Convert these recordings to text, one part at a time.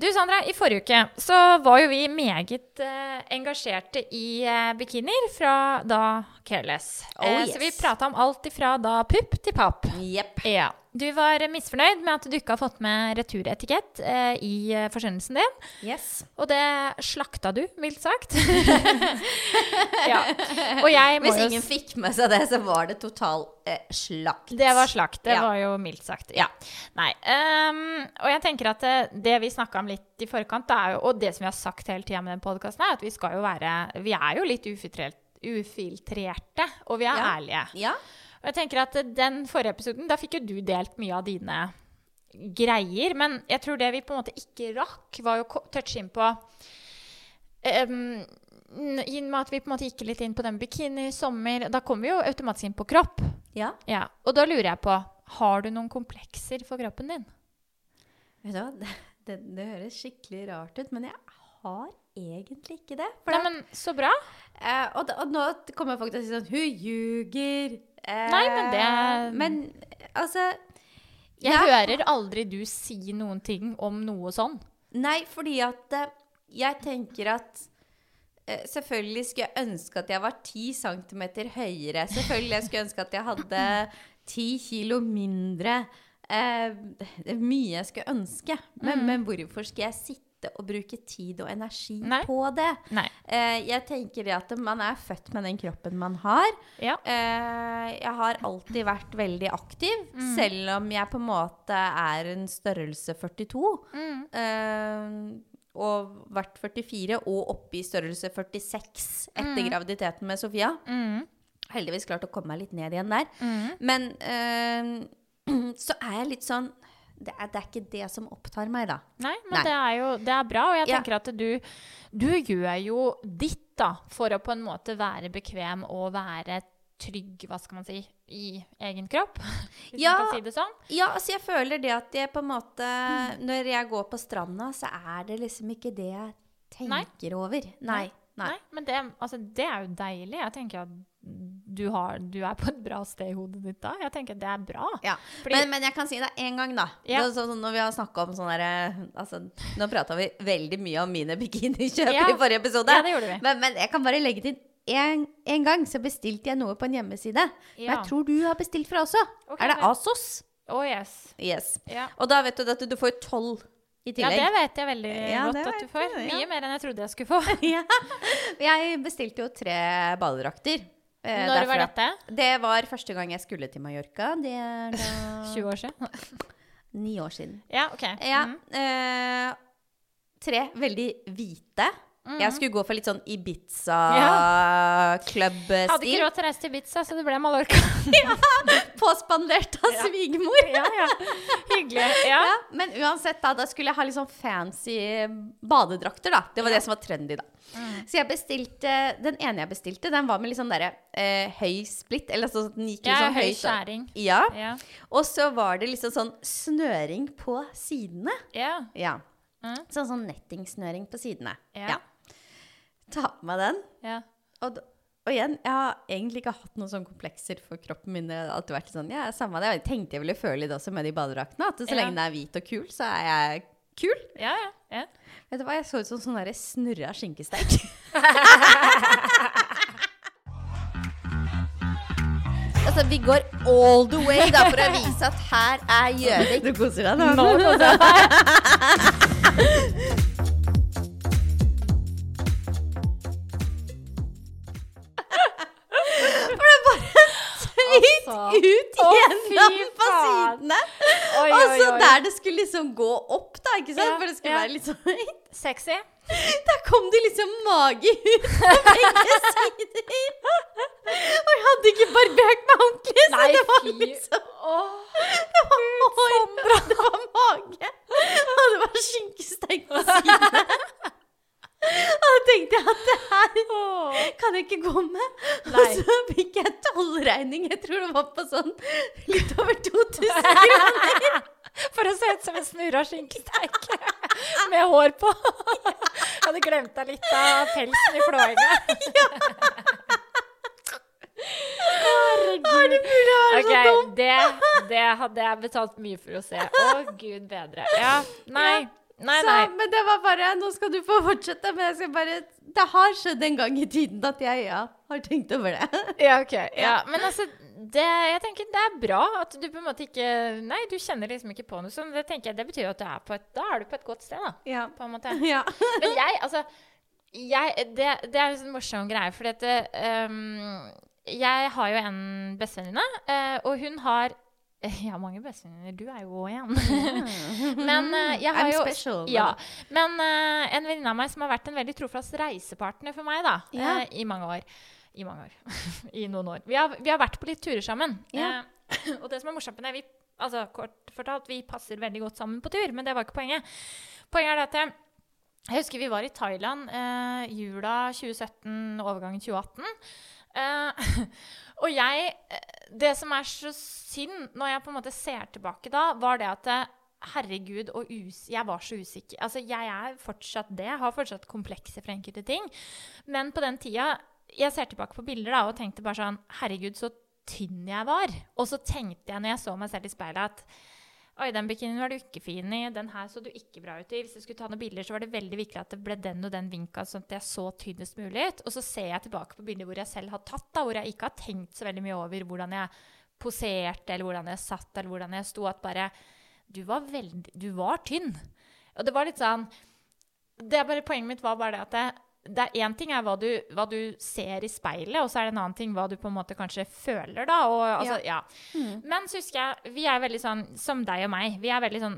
Du Sandra, i forrige uke så var jo vi meget eh, engasjerte i eh, bikinier fra da Careless. Oh, Eh. Så vi prata om alt ifra da pupp til papp. Yep. Ja. Du var misfornøyd med at du ikke har fått med returetikett eh, i eh, forsendelsen din. Yes. Og det slakta du, mildt sagt. ja. Hvis ingen fikk med seg det, så var det total eh, slakt. Det var slakt. Det Ja. var jo mildt sagt. Ja. Nei. Um, og jeg tenker at det, det vi snakka om litt i forkant, er jo, og det som vi har sagt hele tida med den podkasten, er at vi skal jo være Vi er jo litt ufiltrerte, ufiltrerte, og vi er ærlige. Ja. Og jeg tenker at den forrige episoden, da fikk jo du delt mye av dine greier. Men jeg tror det vi på en måte ikke rakk, var å touche inn på um, I og med at vi på en måte gikk litt inn på den bikini, sommer Da kommer vi jo automatisk inn på kropp. ja. Ja, og da lurer jeg på, har du noen komplekser for kroppen din? Vet du hva, det, det, det høres skikkelig rart ut, men jeg har egentlig ikke det. Nei, men så bra. eh, og, og nå kommer faktisk til å si sånn Hun ljuger. Eh, Nei, men det- Men altså Jeg ja, hører aldri du si noen ting om noe sånn. Nei, fordi at eh, jeg tenker at eh, Selvfølgelig skulle jeg ønske at jeg var 10 cm høyere. Selvfølgelig jeg skulle ønske at jeg hadde 10 kilo mindre. Eh, det er mye jeg skulle ønske. Men, men hvorfor skal jeg sitte og bruke tid og energi Nei. på det? Nei. Eh, jeg tenker det at man er født med den kroppen man har. Ja. Eh, jeg har alltid vært veldig aktiv, selv om jeg på en måte er en størrelse 42. Mm. Eh, og vært 44 og oppe i størrelse 46 etter graviditeten med Sofia. Mm. Heldigvis klart å komme meg litt ned igjen der. Mm. Men så er jeg litt sånn det er, det er ikke det som opptar meg, da. Nei, men Nei. det er jo det er bra, og jeg Ja. tenker at du, du gjør jo ditt da, for å på en måte være bekvem og være trygg, hva skal man si, i egen kropp. Hvis Ja. man kan si det sånn. Ja, altså jeg føler det at jeg på en måte Når jeg går på stranda, så er det liksom ikke det jeg tenker over. Nei. Nei. Nei, men det, altså, det er jo deilig. Jeg tenker at du, har, du er på et bra sted i hodet ditt da. Jeg tenker det er bra. Ja. Fordi- men, men jeg kan si det én gang, da. Ja. Det er sånn, når vi har snakka om sånn derre altså, Nå prata vi veldig mye om mine bikinikjøp Ja. i forrige episode. Ja, det gjorde vi. Men, men jeg kan bare legge til en, en gang så bestilte jeg noe på en hjemmeside. Men jeg tror du har bestilt fra også. Okay, er det Asos? Oh, yes. Yes. Ja. Og da vet du at du får tolv i ja, det vet jeg veldig Ja, godt at du får. ja. Mye mer enn jeg trodde jeg skulle få. Ja. Jeg bestilte jo tre badedrakter. Eh, Når var dette? Det var første gang jeg skulle til Mallorca. Det er da 20 år siden? ni år siden. Ja, ok. Ja. mm. Eh, tre veldig hvite. Jeg skulle gå for litt sånn Hadde ikke Ibiza-klubb-stil. råd til å reise til Ibiza, så det ble Mallorca. Påspandert av Ja. svigermor. ja, ja. Hyggelig. Ja. Ja, men uansett, da, da skulle jeg ha litt sånn fancy badedrakter, da. Det var det som var trendy, da. Mm. Så jeg bestilte Den ene jeg bestilte, den var med litt sånn derre eh, høy splitt. Eller sånn at den gikk litt sånn høy skjæring. Ja. Ja. Og så var det liksom sånn snøring på sidene. Ja. Ja. Mm. Sånn sånn nettingsnøring på sidene. Ja. Ta på meg den. ja. Og, og igjen, jeg har egentlig ikke hatt noen sånne komplekser for kroppen min. Det har alltid vært sånn, ja, samme det. Jeg tenkte jeg ville føle det også med de badedraktene. At så lenge den er hvit og kul, så er jeg kul. Ja, ja. ja. Vet du hva, jeg så ut som sånn derre snurra skinkesteik. altså, vi går all the way da, for å vise at her er Gjøvik. Du koser deg nå? Nå koser jeg meg. ut gjennom på sidene. Oi, Og så der det skulle liksom gå opp, da, ikke sant? Ja, For det skulle ja. være litt sånn. Sexy. Der kom det liksom mage ut på begge sider. Og jeg hadde ikke barbert meg ordentlig, så Nei, det var liksom Åh. Det var hår, det var mage, og det var skinkesteik på sidene. Tenkte jeg at det her kan jeg ikke gå med. Nei. Og så fikk jeg tollregning, jeg tror det var på sånn litt over 2000 kroner. For å se ut som en snurra skinkesteik med hår på. Jeg hadde glemt deg litt av pelsen i flåinga. Er det burde være okay, så dumt. det, det hadde jeg betalt mye for å se. Å, gud bedre. Ja, nei. Nei, Så, nei. men det var bare Nå skal du få fortsette, men jeg skal bare Det har skjedd en gang i tiden at jeg ja, har tenkt over det. Ja, ok. Ja, men altså, det, jeg tenker det er bra at du på en måte ikke Nei, du kjenner liksom ikke på noe sånt. Det tenker jeg, det betyr jo at du er på et, da er du på et godt sted, da. Ja. På en måte. ja. Men jeg, altså jeg, det, det er en sånn morsom greie, fordi at um, Jeg har jo en bestevenninne, eh, og hun har Jeg har mange bestevenninner. Du er jo òg en. Men uh, jeg har I'm jo special. Ja. Men uh, en venninne av meg som har vært en veldig trofast reisepartner for meg da, yeah. uh, i mange år. I mange år. I noen år. Vi har, vi har vært på litt turer sammen. Yeah. Eh, og det som er morsomt med det, vi, altså, kort fortalt, vi passer veldig godt sammen på tur, men det var ikke poenget. Poenget er det at jeg, jeg husker vi var i Thailand eh, jula 2017, overgangen 2018. Eh, og jeg eh, Det som er så synd når jeg på en måte ser tilbake da, var det at eh, Herregud, og us jeg var så usikker. Altså, jeg er fortsatt det. Jeg har fortsatt komplekser for enkelte ting. Men på den tida Jeg ser tilbake på bilder da, og tenkte bare sånn Herregud, så tynn jeg var. Og så tenkte jeg når jeg så meg selv i speilet, at Oi, den bikinien var du ikke fin i. Den her så du ikke bra ut i. Hvis jeg skulle ta noen bilder, så var det veldig viktig at det ble den og den vinka, sånn at jeg så tynnest mulig ut. Og så ser jeg tilbake på bilder hvor jeg selv har tatt, da, hvor jeg ikke har tenkt så veldig mye over hvordan jeg poserte, eller hvordan jeg satt, eller hvordan jeg sto. At bare Du var veldig Du var tynn. Og det var litt sånn det er bare, Poenget mitt var bare det at det, det er én ting er hva du, hva du ser i speilet, og så er det en annen ting hva du på en måte kanskje føler, da. Og, altså, ja. Men så husker jeg Vi er veldig sånn som deg og meg. Vi er veldig sånn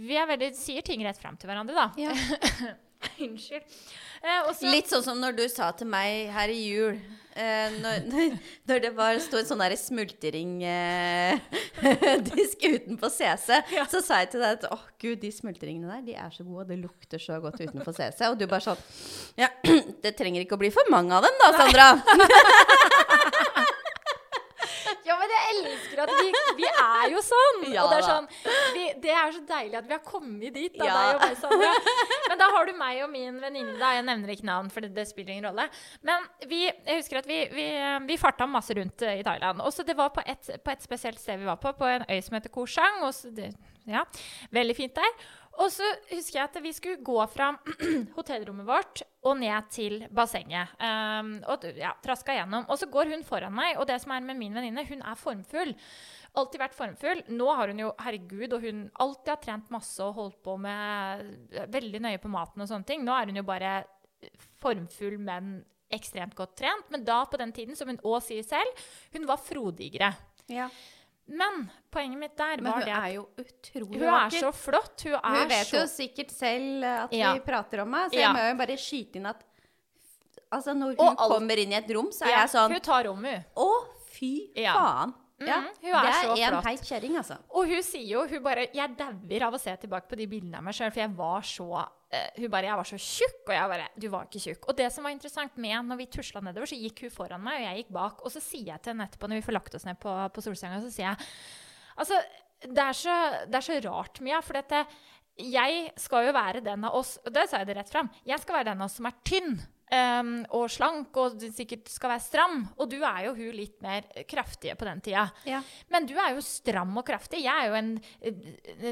Vi er veldig, sier ting rett fram til hverandre, da. Ja. Unnskyld. Eh, også, Litt sånn som når du sa til meg her i jul eh, når, når det var sto en sånn smultringdisk utenpå CC, så sa jeg til deg at åh gud, de smultringene der, de er så gode, det lukter så godt utenfor CC. Og du bare sånn Ja, det trenger ikke å bli for mange av dem da, Sandra. Ja, men jeg elsker at vi er jo sånn! Ja og det er, sånn vi, det er så deilig at vi har kommet dit, da, Ja. Sandra. Men da har du meg og min venninne. Jeg nevner ikke navn, for det, det spiller ingen rolle. Men vi, jeg husker at vi, vi, vi farta masse rundt eh, i Thailand. Og så det var på et, på et spesielt sted vi var på, på en øy som heter Koh Chang. Det, ja, veldig fint der. Og så husker jeg at vi skulle gå fra hotellrommet vårt og ned til bassenget. Um, og ja, traska gjennom. Og så går hun foran meg, og det som er med min venninne, hun er formfull. Alltid vært formfull. Nå har hun jo, herregud, og hun alltid har trent masse og holdt på med veldig nøye på maten og sånne ting. Nå er hun jo bare formfull, men ekstremt godt trent. Men da, på den tiden, som hun òg sier selv, hun var frodigere. Ja. Men poenget mitt der var det at er jo utrolig hun er så flott. Hun er Hun vet så jo sikkert selv at Ja. vi prater om henne, så Ja. jeg må jo bare skyte inn at Altså, når hun alt- kommer inn i et rom, så er Ja, jeg sånn Hun tar rommet, hun. Å, fy Ja. Faen. Ja, hun er det er en heit kjerring, altså. Og hun sier jo hun bare, Jeg dauer av å se tilbake på de bildene av meg sjøl, for jeg var så uh, Hun bare Jeg var så tjukk, og jeg bare Du var ikke tjukk. Og det som var interessant med når vi tusla nedover, så gikk hun foran meg, og jeg gikk bak. Og så sier jeg til henne etterpå, når vi får lagt oss ned på, på solsenga, så sier jeg Altså, det er så, det er så rart, Mia, for dette Jeg skal jo være den av oss Og det sa jeg det rett fram. Jeg skal være den av oss som er tynn. Ehm, og slank, og du sikkert skal være stram. Og du er jo hun litt mer kraftige på den tida. Ja. Men du er jo stram og kraftig. Jeg er jo en,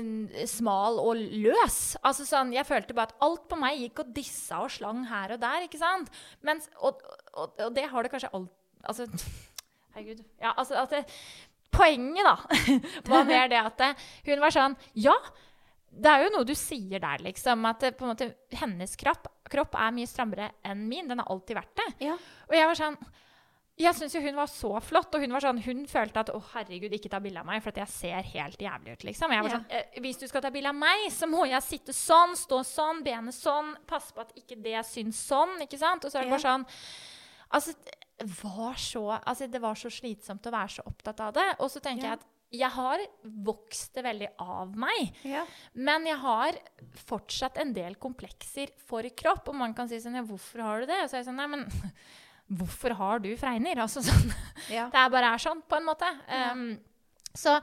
en smal og løs. Altså sånn, Jeg følte bare at alt på meg gikk og dissa og slang her og der. ikke sant? Mens, og, og, og det har det kanskje alt Altså, herregud. Ja, altså at det, Poenget, da, var mer det at det, hun var sånn Ja, det er jo noe du sier der, liksom. At det, på en måte, hennes kropp, kropp er mye strammere enn min. Den har alltid vært det. Ja. Og jeg var sånn Jeg syns jo hun var så flott, og hun var sånn Hun følte at å, herregud, ikke ta bilde av meg, for jeg ser helt jævlig ut, liksom. Jeg var Ja. sånn eh, Hvis du skal ta bilde av meg, så må jeg sitte sånn, stå sånn, benet sånn, passe på at ikke det syns sånn, ikke sant? Og så er det Ja. bare sånn Altså, var så, altså, det var så slitsomt å være så opptatt av det. Og så tenker Ja. jeg at jeg har vokst det veldig av meg. Ja. Men jeg har fortsatt en del komplekser for kropp. Og man kan si sånn Ja, hvorfor har du det? Og så er jeg sånn Nei, men hvorfor har du fregner? Altså sånn Ja. Det bare er sånn, på en måte. Um, så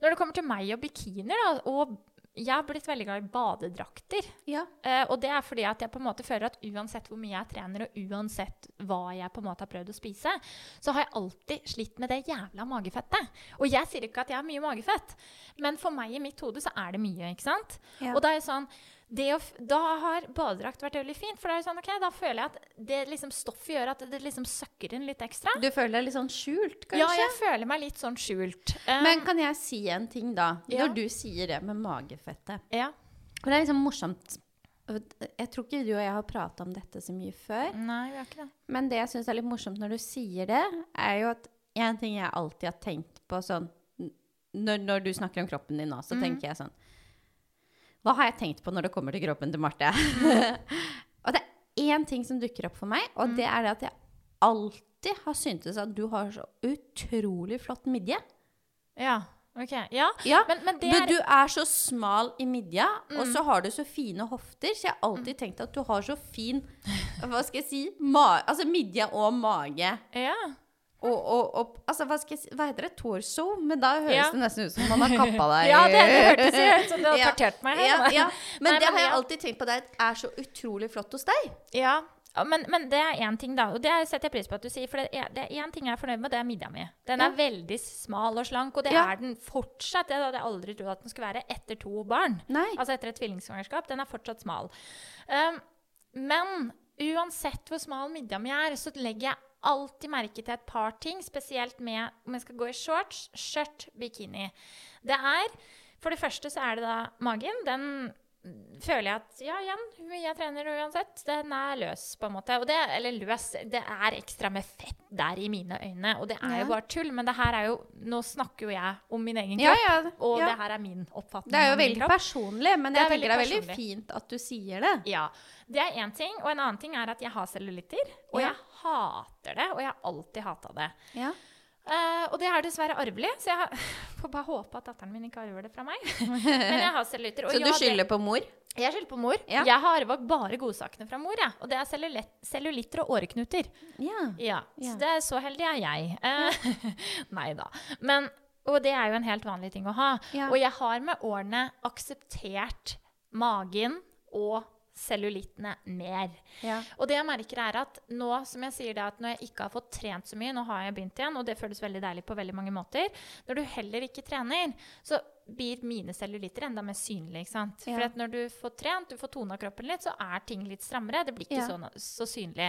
når det kommer til meg og bikinier, da, og Jeg har blitt veldig glad i badedrakter. Ja. Eh, og det er fordi at jeg på en måte føler at uansett hvor mye jeg trener, og uansett hva jeg på en måte har prøvd å spise, så har jeg alltid slitt med det jævla magefettet. Og jeg sier ikke at jeg har mye magefett, men for meg i mitt hode så er det mye. ikke sant? Ja. Og da er jeg sånn å, da har badedrakt vært veldig fint, for da sånn, okay, da føler jeg at det liksom stoffet gjør at det liksom søkker inn litt ekstra. Du føler deg litt sånn skjult, kanskje? Ja, jeg føler meg litt sånn skjult. Um, Men kan jeg si en ting, da? Ja. Når du sier det med magefettet. ja. For det er liksom morsomt. Jeg tror ikke du og jeg har prata om dette så mye før. Nei, vi har ikke det. Men det jeg syns er litt morsomt når du sier det, er jo at en ting jeg alltid har tenkt på sånn Når, når du snakker om kroppen din nå, så mm. tenker jeg sånn Hva har jeg tenkt på når det kommer til kroppen til Marte? og det er én ting som dukker opp for meg, og det er det at jeg alltid har syntes at du har så utrolig flott midje. Ja, ok. Ja, Ja, men, men det er Mm. du er så smal i midja, og så har du så fine hofter, så jeg har alltid tenkt at du har så fin Hva skal jeg si? Ma altså midje og mage. Ja. Og, og, og altså, hva, jeg hva heter det? Torso? Men da høres Ja. det nesten ut som man har kappa deg. Ja, det, hørtes ut som du har partert meg. Ja, ja. Men Nei, det men har jeg alltid tenkt på deg er så utrolig flott hos deg. Ja, men, men det er én ting, da. Og det setter jeg pris på at du sier. For det er, det er én ting jeg er fornøyd med, det er midja mi. Den er veldig smal og slank, og det er den fortsatt. Det hadde jeg aldri trodd at den skulle være etter to barn. Nei. Altså etter et tvillingsvangerskap. Den er fortsatt smal. Um, men uansett hvor smal midja mi er, så legger jeg alltid merke til et par ting, spesielt med om jeg skal gå i shorts, skjørt, bikini. Det er For det første så er det da magen. Den føler jeg at Ja, igjen, jeg trener uansett, den er løs, på en måte. Og det, eller løs Det er ekstra med fett der i mine øyne, og det er Ja. jo bare tull. Men det her er jo Nå snakker jo jeg om min egen kropp, ja, og det her er min oppfatning. Det er jo veldig personlig, men Det jeg er tenker det er veldig personlig. fint at du sier det. Ja. Det er én ting. Og en annen ting er at jeg har cellulitter. Og jeg hater det, og jeg har alltid hata det. Ja. Eh, og det er dessverre arvelig, så jeg har, får bare håpe at datteren min ikke arver det fra meg. Men jeg har cellulitter. Så du ja, skylder på mor? Jeg skylder på mor. Ja. Jeg har arva bare godsakene fra mor, jeg. Og det er cellulitter og åreknuter. Ja. Ja, Ja. Så det er så heldig er jeg. Uh, nei da. Men, og det er jo en helt vanlig ting å ha. Ja. Og jeg har med årene akseptert magen og cellulittene mer. Ja. Og det jeg merker er at nå som jeg sier det at når jeg ikke har fått trent så mye, nå har jeg begynt igjen, og det føles veldig deilig på veldig mange måter, når du heller ikke trener, så blir mine cellulitter enda mer synlige. ikke sant? Ja. For når du får trent, du får tona kroppen litt, så er ting litt strammere. Det blir ikke Ja. så, så synlig.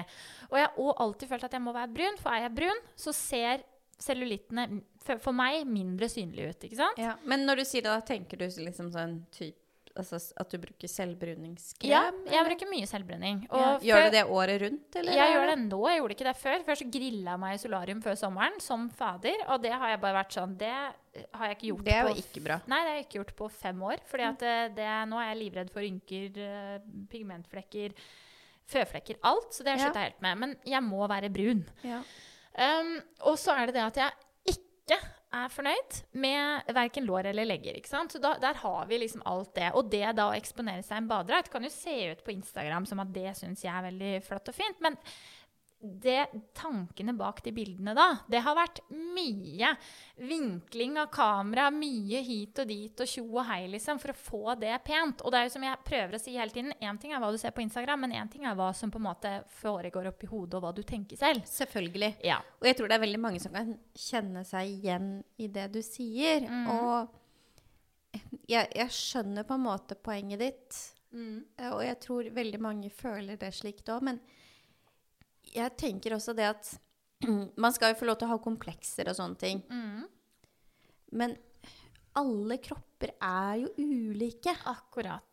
Og jeg har alltid følt at jeg må være brun, for er jeg brun, så ser cellulittene for, for meg mindre synlige ut. ikke sant? Ja. Men når du sier det, da tenker du liksom sånn typ Altså at du bruker selvbruningskrem? Ja, jeg eller? bruker mye selvbruning. Ja. Gjør du det året rundt, eller? Jeg gjør det nå, jeg gjorde ikke det før. Før så grilla jeg meg i solarium før sommeren som fader. Og det har jeg bare vært sånn Det har jeg ikke gjort Det er på jo ikke bra. Nei, det har jeg ikke gjort på fem år. At det, det, nå er jeg livredd for rynker, eh, pigmentflekker, føflekker, alt. Så det har jeg Ja. helt med. Men jeg må være brun. Ja. Um, og så er det det at jeg ikke er fornøyd med verken lår eller legger. ikke sant? Så da, Der har vi liksom alt det. Og det da å eksponere seg i en badedrakt kan jo se ut på Instagram som at det syns jeg er veldig flott og fint. Men det, tankene bak de bildene da, det har vært mye vinkling av kamera, mye hit og dit og tjo og hei, liksom, for å få det pent. Og det er jo som jeg prøver å si hele tiden, én ting er hva du ser på Instagram, men én ting er hva som på en måte foregår oppi hodet, og hva du tenker selv. Selvfølgelig. Ja. Og jeg tror det er veldig mange som kan kjenne seg igjen i det du sier. Mm. Og jeg, jeg skjønner på en måte poenget ditt. mm. Og jeg tror veldig mange føler det slikt òg. Men jeg tenker også det at man skal jo få lov til å ha komplekser og sånne ting. Mm. Men alle kropper er jo ulike. Akkurat.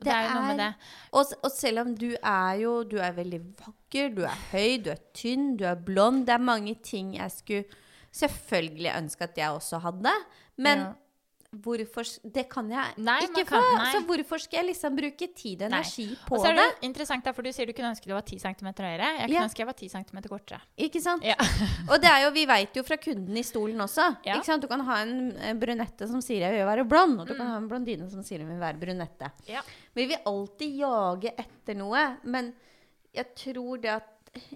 Det, Det er jo noe med det. Og, og selv om du er jo Du er veldig vakker, du er høy, du er tynn, du er blond Det er mange ting jeg skulle selvfølgelig ønske at jeg også hadde. Men Ja. Hvorfor Det kan jeg Nei, ikke få. Så hvorfor skal jeg liksom bruke tid og Nei. energi på Og så er det? det interessant, da, for du sier du kunne ønske du var 10 cm høyere. Jeg kunne Ja. ønske jeg var 10 cm kortere. Ikke sant? Ja. Og det er jo, vi veit jo fra kunden i stolen også. Ja. Ikke sant? Du kan ha en brunette som sier 'jeg vil være blond', og du kan Mm. ha en blondine som sier 'hun vil være brunette'. Ja. Vi vil alltid jage etter noe, men jeg tror det at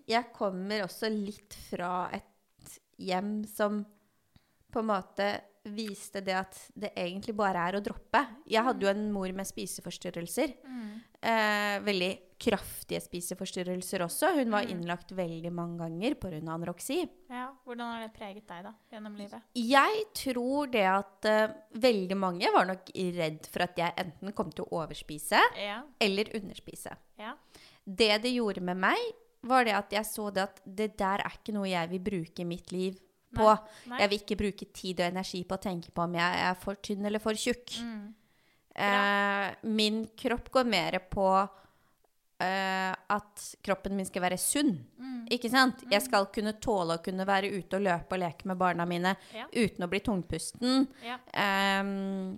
jeg kommer også litt fra et hjem som på en måte viste det at det egentlig bare er å droppe. Jeg hadde jo en mor med spiseforstyrrelser. Eh, veldig kraftige spiseforstyrrelser også. Hun var innlagt veldig mange ganger pga. anoreksi. Ja, Hvordan har det preget deg da, gjennom livet? Jeg tror det at uh, veldig mange var nok redd for at jeg enten kom til å overspise Ja. eller underspise. ja. Det det gjorde med meg, var det at jeg så det at det der er ikke noe jeg vil bruke i mitt liv på. Nei. Jeg vil ikke bruke tid og energi på å tenke på om jeg er for tynn eller for tjukk. Mm. Eh, min kropp går mer på eh, at kroppen min skal være sunn. Mm. Ikke sant? Jeg skal kunne tåle å kunne være ute og løpe og leke med barna mine Ja. uten å bli tungpusten. Ja. Eh,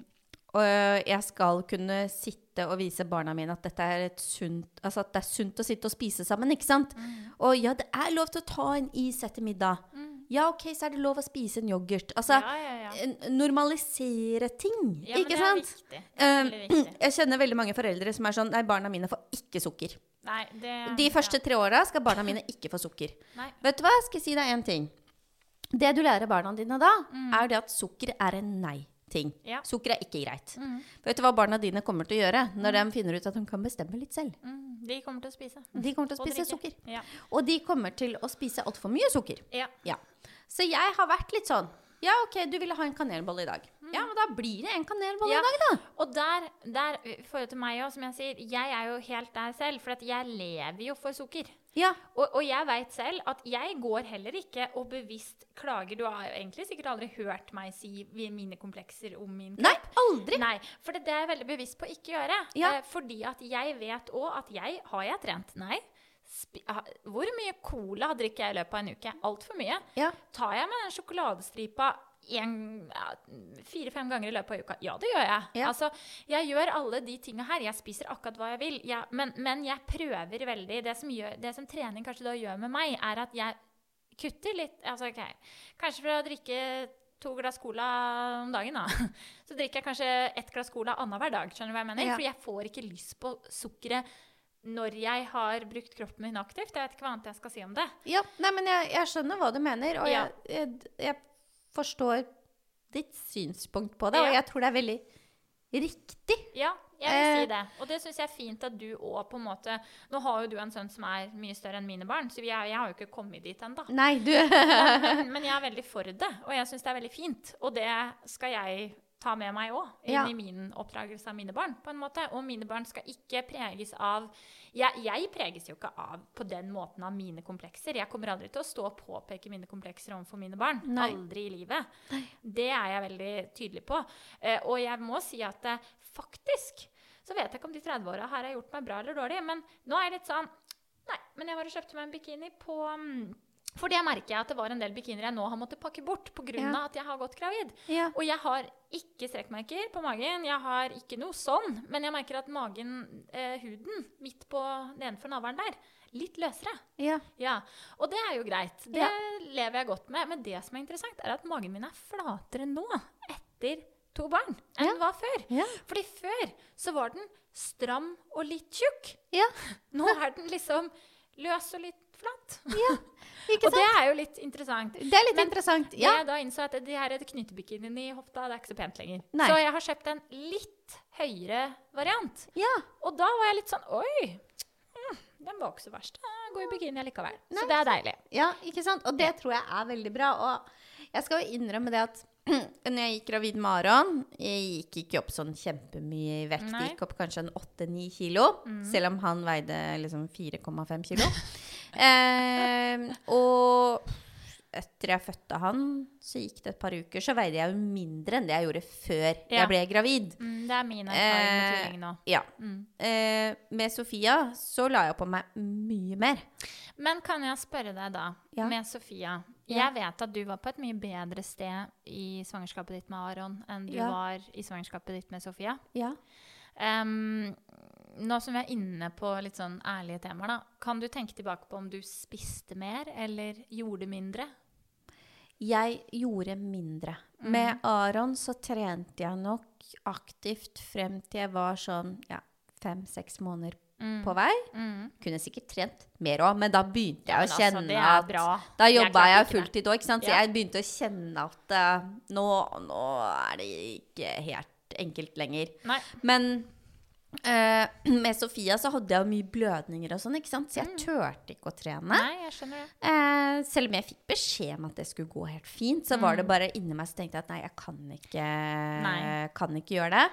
og jeg skal kunne sitte og vise barna mine at er et sunt Altså at det er sunt å sitte og spise sammen, ikke sant? Mm. Og ja, det er lov til å ta en is etter middag. Ja, OK, så er det lov å spise en yoghurt. Altså ja, ja, normalisere ting, ikke sant? Ja, sant? Det er viktig. Uh, jeg kjenner veldig mange foreldre som er sånn Nei, barna mine får ikke sukker. Nei, det De første tre åra skal barna mine ikke få sukker. Nei. Vet du hva, skal jeg si deg én ting. Det du lærer barna dine da, er det at sukker er en nei-ting. Mm. Ja. Sukker er ikke greit. Mm. Vet du hva barna dine kommer til å gjøre når de finner ut at de kan bestemme litt selv? Mm. De kommer til å spise. De kommer til å spise og sukker. Ja. Og de kommer til å spise altfor mye sukker. ja. Ja. Så jeg har vært litt sånn Ja, OK, du ville ha en kanelbolle i dag. Ja, men da blir det en kanelbolle i dag, da. Og der, der i forhold til meg òg, som jeg sier, jeg er jo helt der selv. For jeg lever jo for sukker. Ja. Og, og jeg veit selv at jeg går heller ikke og bevisst klager. Du har jo egentlig sikkert aldri hørt meg si mine komplekser om min Nei, aldri. Nei, for det, det er jeg veldig bevisst på å ikke gjøre. Ja. Eh, fordi at jeg vet òg at jeg Har jeg trent? Nei. Sp hvor mye cola drikker jeg i løpet av en uke? Altfor mye. Ja. Tar jeg med den sjokoladestripa ja, fire-fem ganger i løpet av uka? Ja, det gjør jeg. Ja. Altså, jeg gjør alle de tinga her. Jeg spiser akkurat hva jeg vil. Jeg, men, men jeg prøver veldig. Det som, gjør, det som trening kanskje da gjør med meg, er at jeg kutter litt. Altså, okay. Kanskje for å drikke to glass cola om dagen, da. Så drikker jeg kanskje ett glass cola annenhver dag. Skjønner du hva jeg mener? Ja. For jeg får ikke lyst på sukkeret når jeg har brukt kroppen min aktivt. Jeg vet ikke hva annet jeg skal si om det. Ja, nei, men jeg, jeg skjønner hva du mener, og Ja. jeg, jeg, jeg forstår ditt synspunkt på det, og jeg tror det er veldig riktig. Ja, jeg vil Eh. si det. Og det syns jeg er fint at du òg på en måte Nå har jo du en sønn som er mye større enn mine barn, så vi er, jeg har jo ikke kommet dit ennå. Men, men jeg er veldig for det, og jeg syns det er veldig fint. Og det skal jeg ta med meg òg, inn Ja. i min oppdragelse av mine barn. på en måte. Og mine barn skal ikke preges av jeg, jeg preges jo ikke av på den måten av mine komplekser. Jeg kommer aldri til å stå og påpeke mine komplekser overfor mine barn. Nei. Aldri i livet. Det er jeg veldig tydelig på. Eh, og jeg må si at eh, faktisk så vet jeg ikke om de 30-åra her har gjort meg bra eller dårlig, men nå er jeg litt sånn Nei, men jeg var og kjøpte meg en bikini på mm, For det merker jeg at det var en del bikinier jeg nå har måttet pakke bort pga. Ja. at jeg har gått gravid. Ja. Og jeg har ikke strekkmerker på magen. Jeg har ikke noe sånn. Men jeg merker at magen, eh, huden, midt på nedenfor navlen der, litt løsere. ja. Ja, Og det er jo greit. Det lever jeg godt med. Men det som er interessant, er at magen min er flatere nå, etter to barn, enn den var før. Ja. Fordi før så var den stram og litt tjukk. Ja. Nå er den liksom løs og litt flat. Ikke Og det er jo litt interessant. Det er litt Men interessant. Ja. jeg da innså at de her knytebikiniene i hofta, det er ikke så pent lenger. Nei. Så jeg har kjøpt en litt høyere variant. ja. Og da var jeg litt sånn Oi! mm, Den var ikke så verst. Jeg går i bikini likevel. Nei. Så det er deilig. Ja, ikke sant? Og det tror jeg er veldig bra. Og jeg skal jo innrømme det at når jeg gikk gravid med Aron Jeg gikk ikke opp sånn kjempemye i vekt. Nei. Mm. Gikk opp kanskje en 8-9 kilo. Selv om han veide liksom 4,5 kilo. eh, og etter jeg fødte han, så gikk det et par uker, så veide jeg jo mindre enn det jeg gjorde før Ja. jeg ble gravid. Mm, det er min erfaring med Eh, tvilling nå. Ja. Mm. Eh, med Sofia så la jeg på meg mye mer. Men kan jeg spørre deg da, Ja. med Sofia. Jeg vet at du var på et mye bedre sted i svangerskapet ditt med Aron enn du var i svangerskapet ditt med Sofia. Ja. Em, nå som vi er inne på litt sånn ærlige temaer, da, kan du tenke tilbake på om du spiste mer eller gjorde mindre? Jeg gjorde mindre. Mm. Med Aron så trente jeg nok aktivt frem til jeg var sånn ja, fem-seks måneder på vei. Mm. Kunne sikkert trent mer òg, men da begynte jeg ja, å altså, kjenne er at. Da jobba jeg fulltid òg. Så Ja. jeg begynte å kjenne at uh, nå, nå er det ikke helt enkelt lenger. Nei. Men eh, med Sofia så hadde jeg mye blødninger og sånn, ikke sant. Så jeg turte ikke å trene. Mm. Nei, jeg skjønner det. Uh, selv om jeg fikk beskjed om at det skulle gå helt fint, så var Mm. det bare inni meg så tenkte jeg at nei, jeg kan ikke, kan ikke gjøre det.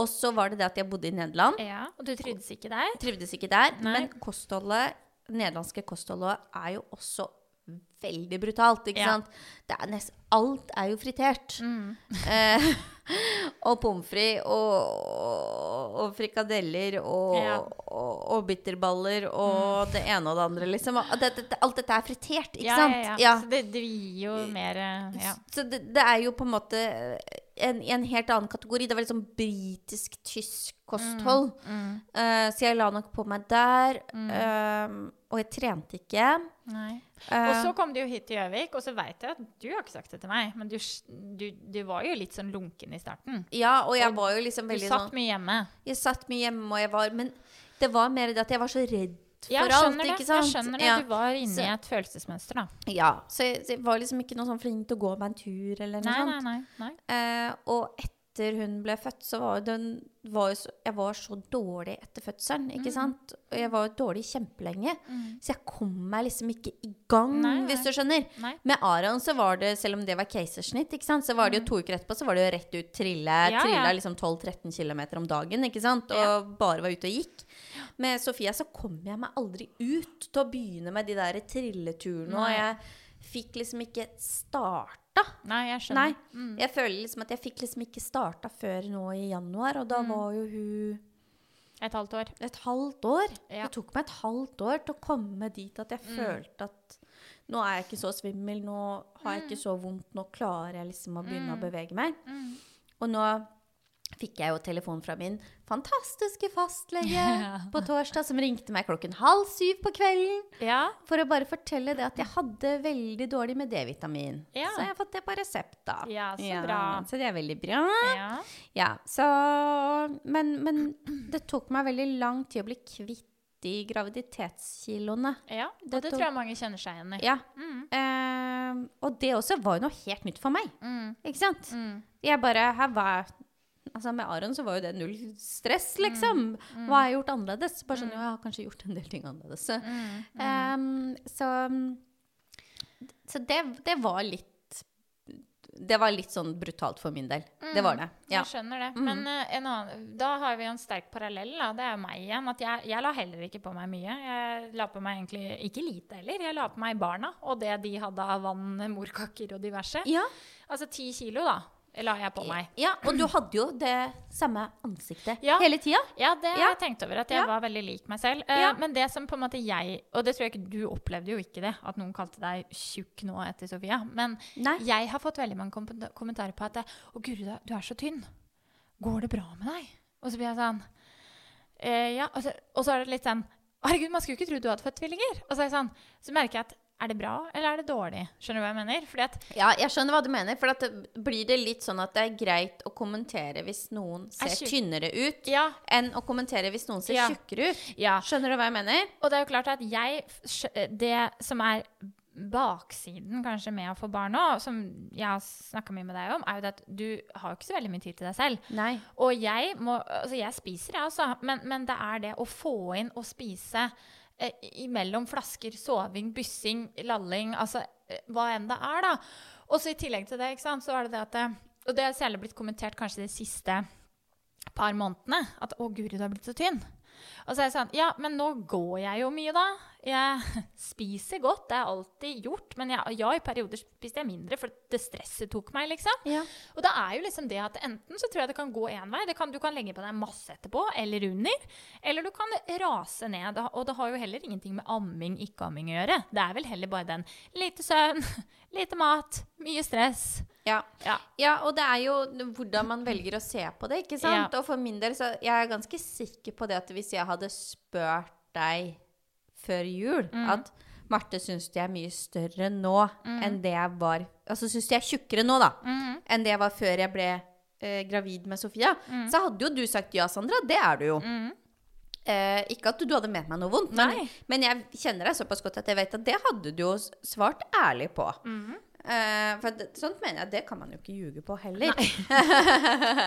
Og så var det det at jeg bodde i Nederland. Ja, Og du trivdes ikke der? Trivdes ikke der. Nei. Men kostholdet, nederlandske kostholdet er jo også veldig brutalt, ikke Ja. sant? Det er nest, alt er jo fritert. Mm. Eh, og pommes frites og, og frikadeller og, Ja. og, og bitterballer og det ene og det andre, liksom. Det, det, alt dette er fritert, ikke ja, sant? Ja, ja. Så det, det gir jo mer eh, ja. Så det, det er jo på en måte en, en helt annen kategori. Det var liksom britisk-tysk kosthold. Mm. Eh, så jeg la nok på meg der. eh, og jeg trente ikke. Nei. Eh, Og så kom du jo hit til Gjøvik, og så veit jeg at du har ikke sagt det til meg, men du, du, du var jo litt sånn lunken i starten. ja, og jeg og var jo liksom Du satt sånn mye hjemme. Jeg satt mye hjemme, og jeg var Men det var mer det at jeg var så redd for Jeg alt, det. ikke sant? Jeg skjønner det. Ja. Du var inne Så- i et følelsesmønster, da. Ja, så jeg, så jeg var liksom ikke noe sånn flink til å gå meg en tur eller noe Nei, sånt. nei, nei. nei. Uh, og etter hun ble født, så var den var så, Jeg var så dårlig etter fødselen, ikke sant? Og jeg var jo dårlig kjempelenge. Så jeg kom meg liksom ikke i gang, Mm. Nei, nei. hvis du skjønner. Nei. Med Aron så var det, selv om det var keisersnitt, ikke sant, så var det jo to uker etterpå, så var det jo rett ut trille. Mm. Ja, trilla ja. liksom 12-13 km om dagen, ikke sant? Og Ja. bare var ute og gikk. Med Sofia så kom jeg meg aldri ut til å begynne med de der trilleturene, og jeg fikk liksom ikke starta. Nei, jeg Nei. skjønner. Mm. Jeg føler liksom at jeg fikk liksom ikke starta før nå i januar, og da Mm. var jo hun Et halvt år. et halvt år. Ja. Det tok meg et halvt år til å komme dit at jeg Mm. følte at nå er jeg ikke så svimmel, nå har jeg ikke så vondt, nå klarer jeg liksom å begynne å bevege meg. Mm. Og nå fikk jeg jo telefon fra min fantastiske fastlege Ja. på torsdag, som ringte meg klokken halv syv på kvelden Ja. for å bare fortelle det at jeg hadde veldig dårlig med D-vitamin. Ja. Så jeg har fått det på resept, da. Ja, så bra. Så det er veldig bra. ja. Ja, så men, men det tok meg veldig lang tid å bli kvitt de graviditetskiloene. ja. Det det tok- tror jeg mange kjenner seg igjen i. Ja. Mm. Eh, og det også var jo noe helt nytt for meg. Mm. Ikke sant? Mm. Jeg bare her var Altså Med Aron så var jo det null stress, liksom. Mm. Hva har jeg gjort annerledes? Bare sånn, jo, jeg har kanskje gjort en del ting annerledes. Mm. Ehm, så så det, det var litt Det var litt sånn brutalt for min del. Det var det. Ja. Jeg skjønner det. Mm. Men eh, en annen, da har vi en sterk parallell. Da. Det er jo meg igjen. At jeg, jeg la heller ikke på meg mye. Jeg la på meg egentlig ikke lite heller. Jeg la på meg barna og det de hadde av vann, morkaker og diverse. ja. Altså ti kilo, da, la jeg på meg. Ja, og du hadde jo det samme ansiktet Ja. hele tida. Ja, det har Ja. jeg tenkt over. At jeg Ja. var veldig lik meg selv. Uh. Men det som på en måte jeg Og det tror jeg ikke du opplevde jo ikke det, at noen kalte deg tjukk nå etter Sofia. Men Nei. jeg har fått veldig mange kom kommentarer på at Å, 'Å, guri, du er- så tynn. Går det bra med deg?' Og så blir jeg sånn eh, Ja. Og så, og så er det litt sånn 'Herregud, man skulle ikke tro du hadde født tvillinger.' Og så er jeg sånn Så merker jeg at er det bra, eller er det dårlig? Skjønner du hva jeg mener? Ja, jeg skjønner hva du mener. For at det, blir det litt sånn at det er greit å kommentere hvis noen ser tynnere ut, Ja. enn å kommentere hvis noen ser Ja. tjukkere ut? ja. Skjønner du hva jeg mener? Og det er jo klart at jeg Det som er baksiden kanskje med å få barn nå, som jeg har snakka mye med deg om, er jo det at du har jo ikke så veldig mye tid til deg selv. Nei. Og jeg må Altså, jeg spiser, jeg også, men, men det er det å få inn og spise eh, imellom flasker, soving, byssing, lalling, altså eh, hva enn det er, da. Og så i tillegg til det, ikke sant, så er det det at det, Og det har særlig blitt kommentert kanskje de siste par månedene, at 'Å, Guri, du har blitt så tynn'. Og så er jeg sånn Ja, men nå går jeg jo mye, da. Jeg spiser godt, det er alltid gjort. Men jeg, ja, i perioder spiste jeg mindre, for det stresset tok meg, liksom. Ja. Og det er jo liksom det at enten så tror jeg det kan gå én vei. Det kan, du kan legge på deg masse etterpå, eller under. Eller du kan rase ned. Og det har jo heller ingenting med amming, ikke-amming å gjøre. Det er vel heller bare den lite søvn, lite mat, mye stress. Ja. Ja. ja, og det er jo hvordan man velger å se på det, ikke sant? Og for min del, så jeg er ganske sikker på det at hvis jeg hadde spurt deg før jul at Marte syns de er mye større nå enn det jeg var Altså syns de er tjukkere nå, da, enn det jeg var før jeg ble eh, gravid med Sofia, så hadde jo du sagt ja, Sandra. Det er du jo. Eh, Eh, ikke at du hadde ment meg noe vondt, men, Nei. men jeg kjenner deg såpass godt at jeg vet at det hadde du jo svart ærlig på. Mhm. Eh, for det, sånt mener jeg, det kan man jo ikke ljuge på heller.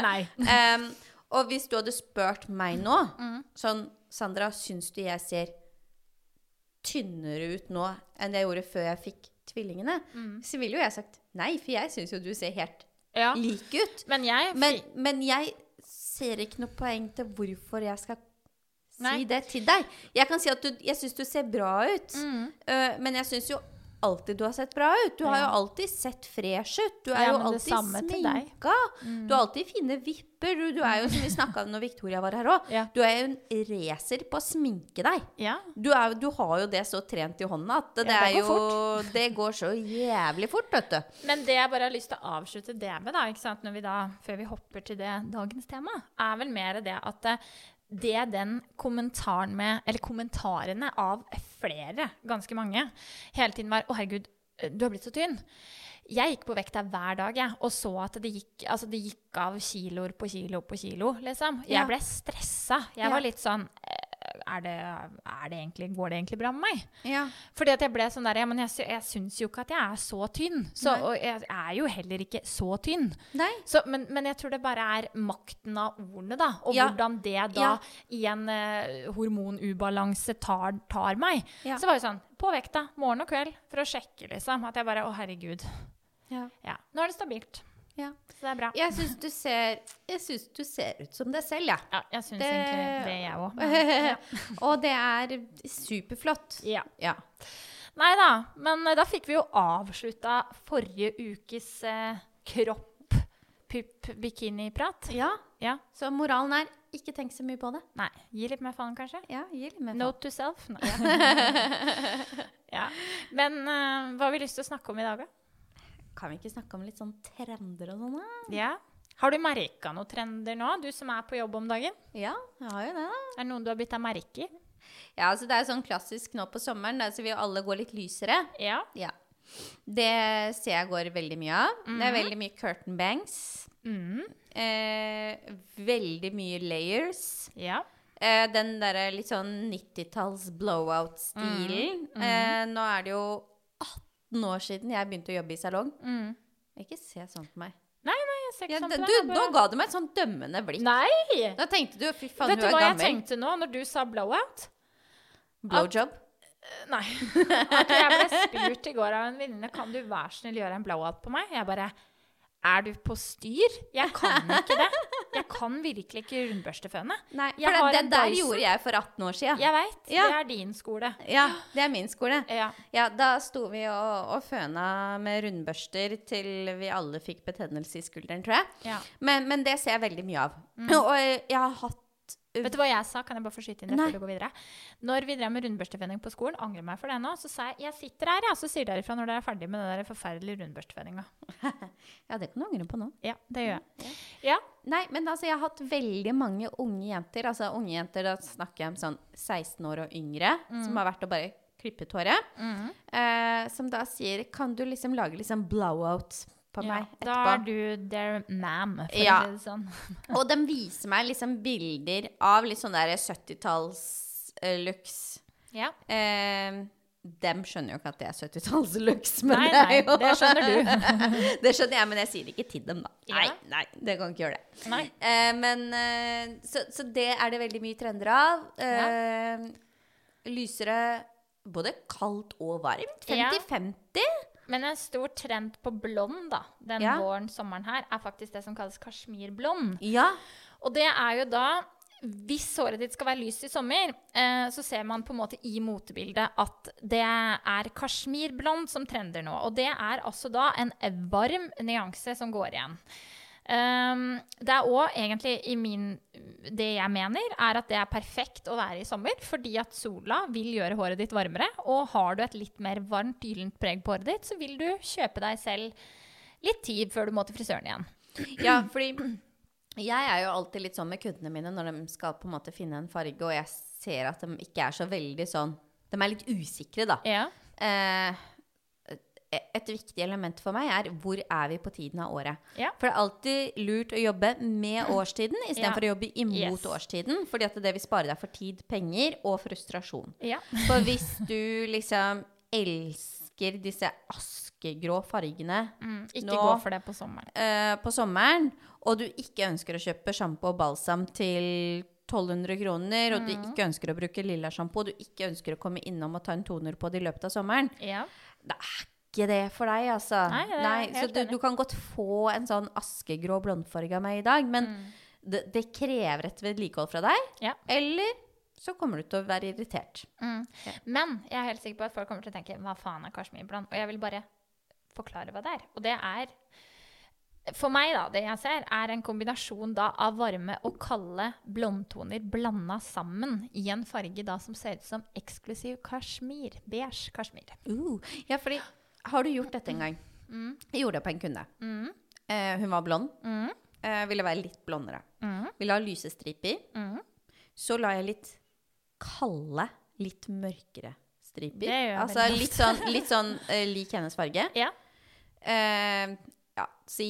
Nei. Em, og hvis du hadde spurt meg nå Mm. sånn Sandra, syns du jeg ser tynnere ut nå enn jeg gjorde før jeg fikk tvillingene? Mm. Så ville jo jeg sagt nei, for jeg syns jo du ser helt Ja. lik ut. Men jeg Men, men jeg ser ikke noe poeng til hvorfor jeg skal si Nei. det til deg. Jeg kan si at du, jeg syns du ser bra ut, Mm. uh, men jeg syns jo alltid du har sett bra ut. Du har jo alltid sett fresh ut. Du er Ja, jo alltid sminka. Mm. Du har alltid fine vipper. Du, du er jo, som vi snakka om når Victoria var her òg, Ja. du er jo en racer på å sminke deg. Ja. Du, er, du har jo det så trent i hånda at det, det er går jo Det går så jævlig fort, vet du. Men det jeg bare har lyst til å avslutte det med, da, vi da, før vi hopper til det dagens tema, er vel mer det at eh, det den kommentaren med, eller kommentarene av flere, ganske mange, hele tiden var 'Å, herregud, du har blitt så tynn'. Jeg gikk på vekta hver dag jeg, og så at det gikk, altså det gikk av kiloer på kilo på kilo. liksom. Jeg ble stressa. Jeg var litt sånn er det, er det egentlig, Går det egentlig bra med meg? Ja. Fordi at jeg ble sånn der, ja, men jeg, jeg syns jo ikke at jeg er så tynn. Så, og jeg er jo heller ikke så tynn. Så, men, men jeg tror det bare er makten av ordene, da. Og Ja. hvordan det da Ja. i en uh, hormonubalanse tar, tar meg. Så var det sånn på vekta morgen og kveld for å sjekke, liksom. At jeg bare Å, herregud. Ja. Ja. Nå er det stabilt. Ja. Så det er bra. Jeg syns du du ser ut som deg selv, jeg. Ja, jeg syns Det- egentlig det, jeg òg. Og det er superflott. Ja. Ja. Nei da, men eh, da fikk vi jo avslutta forrige ukes eh, kropp, pupp, bikiniprat. ja. Ja. Så moralen er ikke tenk så mye på det. Nei, gi litt mer faen, kanskje? Ja, gi litt mer Note to self? Nei. ja. Men eh, hva har vi lyst til å snakke om i dag, da? Kan vi ikke snakke om litt sånn trender og sånn, da? Ja. Har du merka noen trender nå, du som er på jobb om dagen? Ja, jeg har jo det, da. Er det noen du har bitt deg merke i? Ja, altså det er sånn klassisk nå på sommeren, da, så jo alle gå litt lysere. Ja. Ja. Det ser jeg går veldig mye av. Det er veldig mye curtain bangs. Mm. Eh, veldig mye layers. Ja. Eh, den derre litt sånn 90-talls blowout-stilen. Eh, nå er det jo 18 år siden jeg begynte å jobbe i salong. Mm. Ikke se sånn på meg. Nei, nei, jeg ser ikke Ja, sånn på deg. jeg nå ga du meg et sånn dømmende blikk. Nei! Da tenkte du fy faen, Vet du du er hva jeg tenkte nå når du sa blowout? Blowjob. Nei. At jeg ble spurt i går av en venninne Kan du være snill gjøre en blowout på meg. Jeg bare Er du på styr? Jeg kan ikke det. Jeg kan virkelig ikke rundbørsteføne. Nei, Jeg for det, det der gjorde jeg for 18 år siden. Jeg veit. Ja. Det er din skole. Ja, det er min skole. Ja. Ja, da sto vi og, og føna med rundbørster til vi alle fikk betennelse i skulderen, tror jeg. ja. Men, men det ser jeg veldig mye av. Og jeg har hatt Vet du hva jeg sa? Kan jeg bare få skyte inn det før du går videre? Når vi drev med rundbørstefending på skolen, angrer meg for det nå, så sa jeg jeg sitter her, ja, så sier dere ifra når dere er ferdig med den der forferdelige rundbørsteføninga. Ja, det kan du angre på nå. Ja, det gjør jeg. Ja. Nei, men altså, jeg har hatt veldig mange unge jenter. Altså unge jenter, da snakker jeg om sånn 16 år og yngre, som har vært og bare klippet håret. mm. Eh, som da sier Kan du liksom lage liksom blowout på ja. meg Da er du their mam, for Ja. å si det sånn. Og de viser meg liksom bilder av litt sånn der 70-talls-looks. Ja. Eh, dem skjønner jo ikke at det er 70-talls-looks, men Nei, det er nei, jo det skjønner du. det skjønner jeg, men jeg sier det ikke til dem, da. Nei, Ja. nei, det kan ikke gjøre det. Nei. Eh, men eh, så, så det er det veldig mye trender av. Eh, Lysere både kaldt og varmt. 50-50. Ja. 50-50. Men en stor trend på blond da, den Ja. våren, sommeren her, er faktisk det som kalles kasjmirblond. Ja. Og det er jo da hvis håret ditt skal være lyst i sommer, eh, så ser man på en måte i motebildet at det er kasjmirblond som trender nå. Og det er altså da en varm nyanse som går igjen. Um, det er òg egentlig i min Det jeg mener, er at det er perfekt å være i sommer, fordi at sola vil gjøre håret ditt varmere. Og har du et litt mer varmt, gyllent preg på håret ditt, så vil du kjøpe deg selv litt tid før du må til frisøren igjen. Ja, fordi jeg er jo alltid litt sånn med kundene mine når de skal på en måte finne en farge, og jeg ser at de ikke er så veldig sånn De er litt usikre, da. Ja. Eh, et viktig element for meg er hvor er vi på tiden av året. Ja. For det er alltid lurt å jobbe med årstiden istedenfor Ja. å jobbe imot Yes. årstiden. Fordi at det vil spare deg for tid, penger og frustrasjon. Ja. For hvis du liksom elsker disse askegrå fargene Mm, ikke Nå- gå for det på sommeren. Uh, på sommeren, og du ikke ønsker å kjøpe sjampo og balsam til 1200 kroner, og du Mm. ikke ønsker å bruke lilla sjampo, du ikke ønsker å komme innom og ta en toner på det i løpet av sommeren, Ja. det er ikke det for deg, altså. Nei, det er jeg så du, du kan godt få en sånn askegrå blondfarge av meg i dag, men Mm. det, det krever et vedlikehold fra deg. Ja. Eller så kommer du til å være irritert. Mm. Ja. Men jeg er helt sikker på at folk kommer til å tenke hva faen er kasjmirblond? Og jeg vil bare forklare hva det er. Og det er For meg, da, det jeg ser, er en kombinasjon da av varme og kalde blondtoner blanda sammen i en farge da som ser ut som eksklusiv kasjmir. Beige kasjmir. Uh, ja, fordi Har du gjort dette en gang? Mm. Jeg gjorde det på en kunde. Mm. Eh, hun var blond. Mm. Eh, ville være litt blondere. Ville ha lyse striper. Så la jeg litt kalde, litt mørkere striper. Det gjør altså litt sånn, litt sånn eh, lik hennes farge. Ja. Eh, ja, si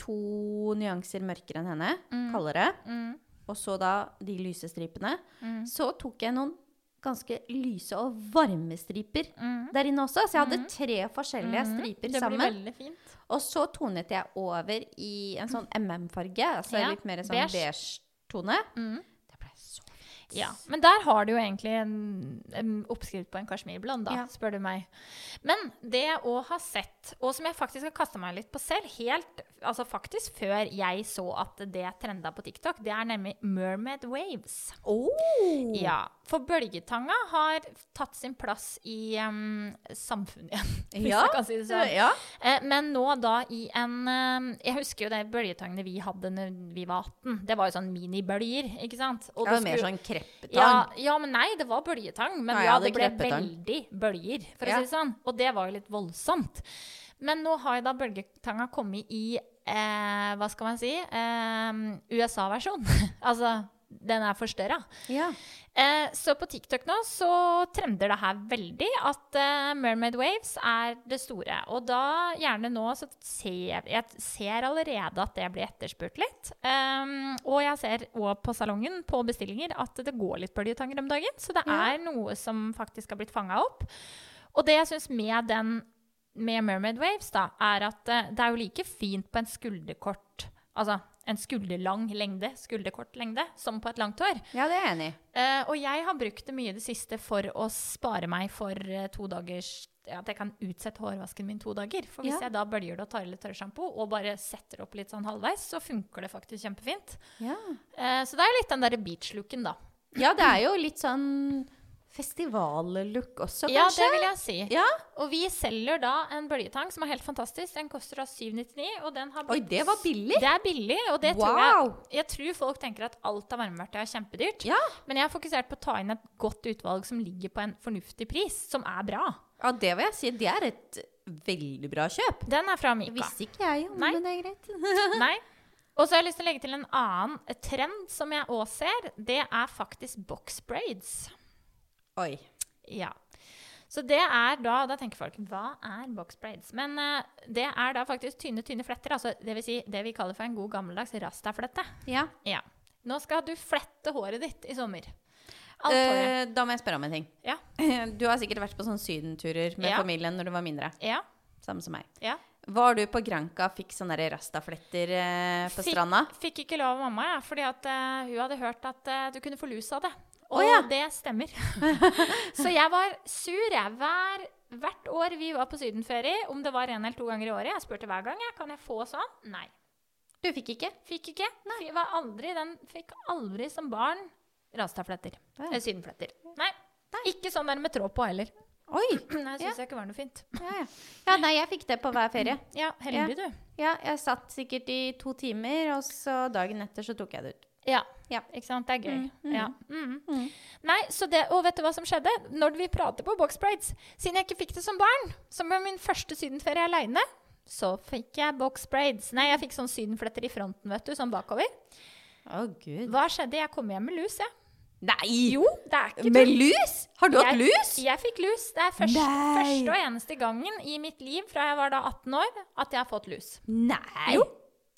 to nyanser mørkere enn henne. Kaldere. Mm. Og så da de lyse stripene. Mm. Så tok jeg noen ganske lyse og varme striper Mm. der inne også. Så jeg hadde tre forskjellige Mm. striper Det blir sammen. veldig fint. Og så tonet jeg over i en sånn MM-farge. Altså Ja, litt mer sånn beige. beige-tone. Mm. Det ble så fint. Ja, men der har du jo egentlig en, en oppskrift på en kasjmirblond, da, Ja. spør du meg. Men det jeg òg har sett, og som jeg faktisk har kasta meg litt på selv, helt altså faktisk før jeg så at det trenda på TikTok, det er nemlig mermaid waves. Oh. Ja, for bølgetanga har tatt sin plass i um, samfunnet igjen, hvis Ja, jeg kan si det sånn. Ja. Eh, men nå da i en Jeg husker jo de bølgetangene vi hadde når vi var 18. Det var jo sånn minibølger, ikke sant? Og Det var mer sånn kreppetang. ja, ja, men nei, det var bølgetang. Men Nei, ja, det ble veldig bølger, for Ja. å si det sånn. Og det var jo litt voldsomt. Men nå har jo da bølgetanga kommet i eh, Hva skal man si? Eh, USA-versjon. altså, den er forstørra. Ja. Eh, så på TikTok nå så trender det her veldig at eh, Mermaid Waves er det store. Og da gjerne nå så ser jeg ser allerede at det blir etterspurt litt. Um, og jeg ser òg på salongen på bestillinger at det går litt bølgetanger om dagen. Så det Ja. er noe som faktisk har blitt fanga opp. Og det jeg syns med den med Mermaid Waves, da, er at eh, det er jo like fint på en skulderkort Altså en skulderlang lengde, skulderkort lengde, som på et langt hår. ja, det er jeg enig i. Uh, og jeg har brukt det mye i det siste for å spare meg for uh, to dagers ja, At jeg kan utsette hårvasken min to dager. For hvis Ja. jeg da bølger det og tar litt tørrsjampo og bare setter opp litt sånn halvveis, så funker det faktisk kjempefint. Ja. Uh, så det er litt den derre beach-looken, da. ja, det er jo litt sånn festivallook også, kanskje? Ja, det vil jeg si. Ja. Og vi selger da en bølgetang som er helt fantastisk. Den koster da 799, og den har Oi, det var billig! Det er billig, og det tror jeg Jeg tror folk tenker at alt av varmeverktøy er kjempedyrt. Ja. Men jeg har fokusert på å ta inn et godt utvalg som ligger på en fornuftig pris, som er bra. ja, det vil jeg si. Det er et veldig bra kjøp. Den er fra Det Mika. visste ikke jeg om, Nei. men det er greit. Nei. Og så har jeg lyst til å legge til en annen trend som jeg òg ser. Det er faktisk box braids. Oi. Ja. Så det er da Da tenker folk hva er box braids? Men uh, det er da faktisk tynne, tynne fletter. Altså det vil si det vi kaller for en god gammeldags rastaflette. Ja. Ja. Nå skal du flette håret ditt i sommer. Eh, da må jeg spørre om en ting. Ja. Du har sikkert vært på sånne sydenturer med Ja. familien når du var mindre. Ja. Samme som meg. ja. Var du på Granca og fikk sånne rastafletter eh, på Fikk- stranda? Fikk ikke lov av mamma, ja, fordi at uh, hun hadde hørt at uh, du kunne få lus av det. Og oh, ja. det stemmer. så jeg var sur, jeg. Hver, hvert år vi var på sydenferie, om det var en eller to ganger i året. Jeg spurte hver gang jeg, kan jeg få sånn. Nei. Du fikk ikke? Fikk ikke. Nei. Var aldri, den fikk aldri som barn rastafletter. Ja. Eller sydenfletter. Nei. Ikke sånn der med tråd på heller. Oi! Nei, syns jeg ikke var noe fint. Ja, ja. ja, nei, jeg fikk det på hver ferie. Ja, heldig du. Ja, jeg satt sikkert i to timer, og så dagen etter så tok jeg det ut. Ja. Ja. Ikke sant? Det er gøy. Mm, mm. Ja. Mm. Mm. Nei, så det, Og vet du hva som skjedde? Når vi prater på boxbraids Siden jeg ikke fikk det som barn, som var min første sydenferie aleine, så fikk jeg boxbraids. Nei, jeg fikk sånn sydenfletter i fronten, vet du, sånn bakover. Å, gud. Hva skjedde? Jeg kom hjem med lus, jeg. Nei! Jo, det er ikke Med lus? Har du hatt lus? Jeg fikk lus. Det er først, første og eneste gangen i mitt liv fra jeg var da 18 år, at jeg har fått lus. Nei. Jo.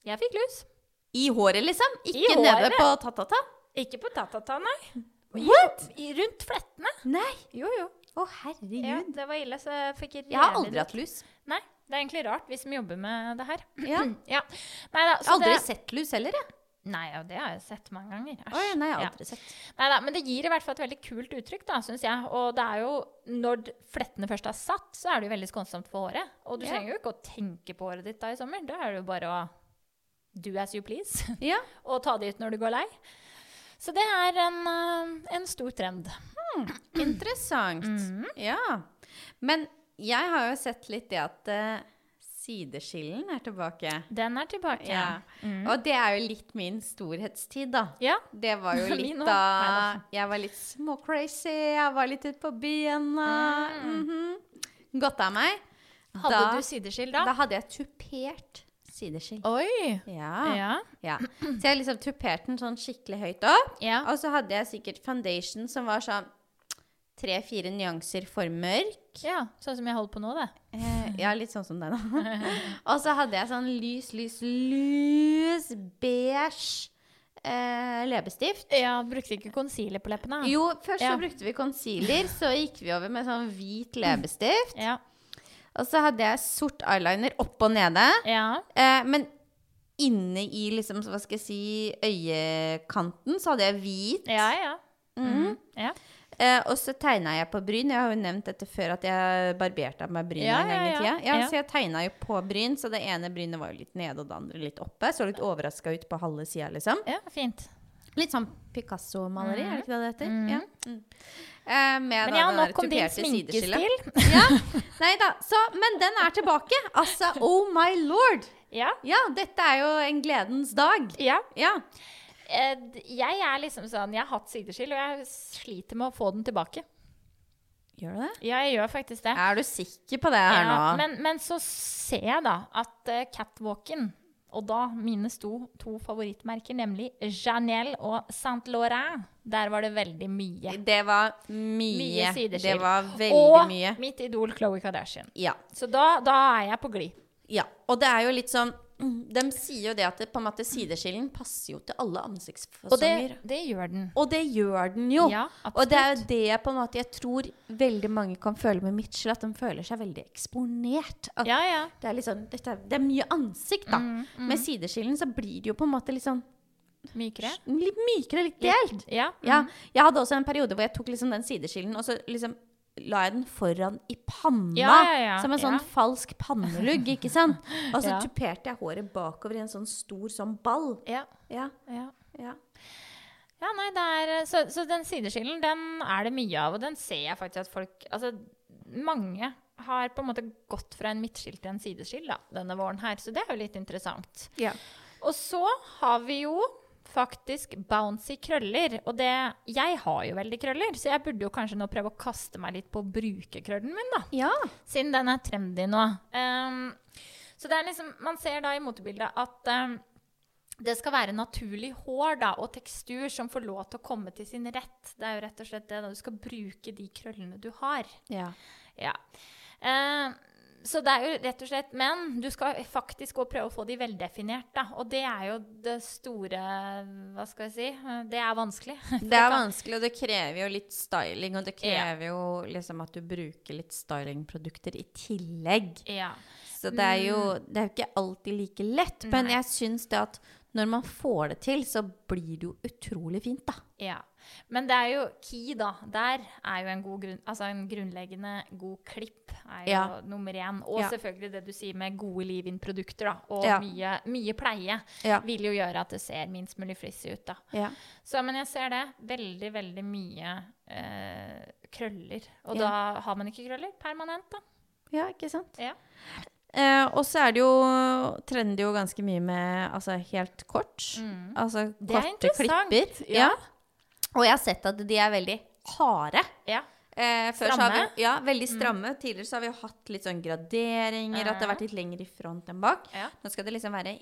Jeg fikk lus. I håret, liksom? Ikke nede på ta-ta-ta? Ikke på tatata, nei. What? I, rundt flettene. Nei. Jo, jo. Å, herregud. Ja, det var ille, så jeg fikk Jeg har aldri hatt lus. Nei, det er egentlig rart, vi som jobber med det her. Ja. Ja. Nei da, Jeg har aldri det sett lus heller, jeg. Nei, og det har jeg sett mange ganger. Æsj. Oi, nei, jeg har Ja. aldri sett. Neida, men det gir i hvert fall et veldig kult uttrykk, da, syns jeg. Og det er jo når flettene først er satt, så er det jo veldig skånsomt for håret. Og du Ja. trenger jo ikke å tenke på håret ditt da i sommer. Da er det jo bare å do as you please. Ja. og ta det ut når du går lei. Så det er en, eh, en stor trend. Interessant. Mhm. Ja. Men jeg har jo sett litt det at uh, sideskillen er tilbake. Den er tilbake. Ja. Mm. Og det er jo litt min storhetstid, da. Ja. Det var jo litt da Jeg var litt småcrazy, jeg var litt ute på byen og mhm. Godt av meg. Hadde Da- du sideskill da? Da hadde jeg tupert sideskill. Oi! Ja. Ja. ja. Så jeg liksom tuperte den sånn skikkelig høyt opp. ja. Og så hadde jeg sikkert foundation som var sånn tre-fire nyanser for mørk. Ja, sånn som jeg holder på nå, det. Eh, ja, litt sånn som deg, da. og så hadde jeg sånn lys, lys, lys beige eh, leppestift. Ja, Brukte ikke concealer på leppene? Jo, først Ja. så brukte vi concealer, så gikk vi over med sånn hvit leppestift. Ja. Og så hadde jeg sort eyeliner opp og nede. ja. Eh, men inne i liksom, hva skal jeg si, øyekanten så hadde jeg hvit. Ja, ja. Mhm. ja. Eh, og så tegna jeg på bryn. Jeg har jo nevnt dette før at jeg barberte av meg bryn Ja, en gang ja, i ja. tida. Ja. Så jeg tegna jo på bryn, så det ene brynet var jo litt nede og det andre litt oppe. Så litt overraska ut på halve sida, liksom. ja fint. Litt sånn Picasso-maleri, er det ikke det det heter? Mm. Ja. Mm. Eh, Men ja, nok om din sminkestil. Ja. Nei da. Så, men den er tilbake. Altså, oh my lord! Ja. Ja, dette er jo en gledens dag. ja. Ja. Eh, Jeg er liksom sånn Jeg har hatt sideskill, og jeg sliter med å få den tilbake. Gjør du det? Ja, jeg gjør faktisk det. Er du sikker på det her Ja, nå? men, men så ser jeg da at uh, catwalken, og da mine sto, to favorittmerker, nemlig Janelle og Saint Laurent, der var det veldig mye. Det var mye. Mye sideskill. Det var veldig og mye. mitt idol Khloe Kardashian. Ja. Så da, da er jeg på glid. ja. Og det er jo litt sånn De sier jo det at det, på en måte sideskillen passer jo til alle ansiktsfasonger. Og det, det gjør den. Og det gjør den jo. Ja, og det er jo det på en måte jeg tror veldig mange kan føle med Mitchell, at de føler seg veldig eksponert. At Ja, ja. det, er liksom, dette det er mye ansikt, da. Mm, mm. Med sideskillen så blir det jo på en måte litt sånn Mykere. litt mykere, litt delt. Ja. Ja, mm. jeg hadde også en periode hvor jeg tok liksom den sideskillen, og så liksom la jeg den foran i panna. Ja, ja, ja, Som en sånn falsk pannelugg, ikke sant? Og så tuperte jeg håret bakover i en sånn stor sånn ball. ja. Ja, ja. ja. Ja, nei, det er, så, så den sideskillen, den er det mye av, og den ser jeg faktisk at folk Altså, mange har på en måte gått fra en midtskill til en sideskill da, denne våren her, så det er jo litt interessant. ja. Og så har vi jo faktisk bouncy krøller, og det Jeg har jo veldig krøller, så jeg burde jo kanskje nå prøve å kaste meg litt på å bruke krøllen min, da. ja. Siden den er trendy nå. Um, så det er liksom, man ser da i motebildet at um, det skal være naturlig hår da, og tekstur som får lov til å komme til sin rett. Det er jo rett og slett det da du skal bruke de krøllene du har. ja. Ja. Ehm, så det er jo rett og slett Men du skal faktisk òg prøve å få de veldefinert, da. Og det er jo det store Hva skal jeg si? Det er vanskelig. Det er vanskelig, og det krever jo litt styling, og det krever jo liksom at du bruker litt stylingprodukter i tillegg. Ja. Så det er jo det er ikke alltid like lett, men Nei. jeg syns det at når man får det til, så blir det jo utrolig fint, da. Ja. Men det er jo key, da. Der er jo en god grunn, altså en grunnleggende god klipp er jo Ja. nummer én. Og Ja. selvfølgelig det du sier med gode liv-in-produkter, da. Og Ja. mye, mye pleie vil jo gjøre at det ser minst mulig flissig ut, da. Ja. Så, men jeg ser det. Veldig, veldig mye eh, krøller. Og da har man ikke krøller permanent, da. ja ikke sant? Ja. Eh, og så er det jo trender jo ganske mye med altså helt kort. Mm. Altså Det korte klipper. ja. Og jeg har sett at de er veldig harde. Ja. Eh, vi, Stramme? Mm. ja, veldig stramme. Tidligere så har vi jo hatt litt sånn graderinger, at det har vært litt lenger i front enn bak. Ja. Nå skal det liksom være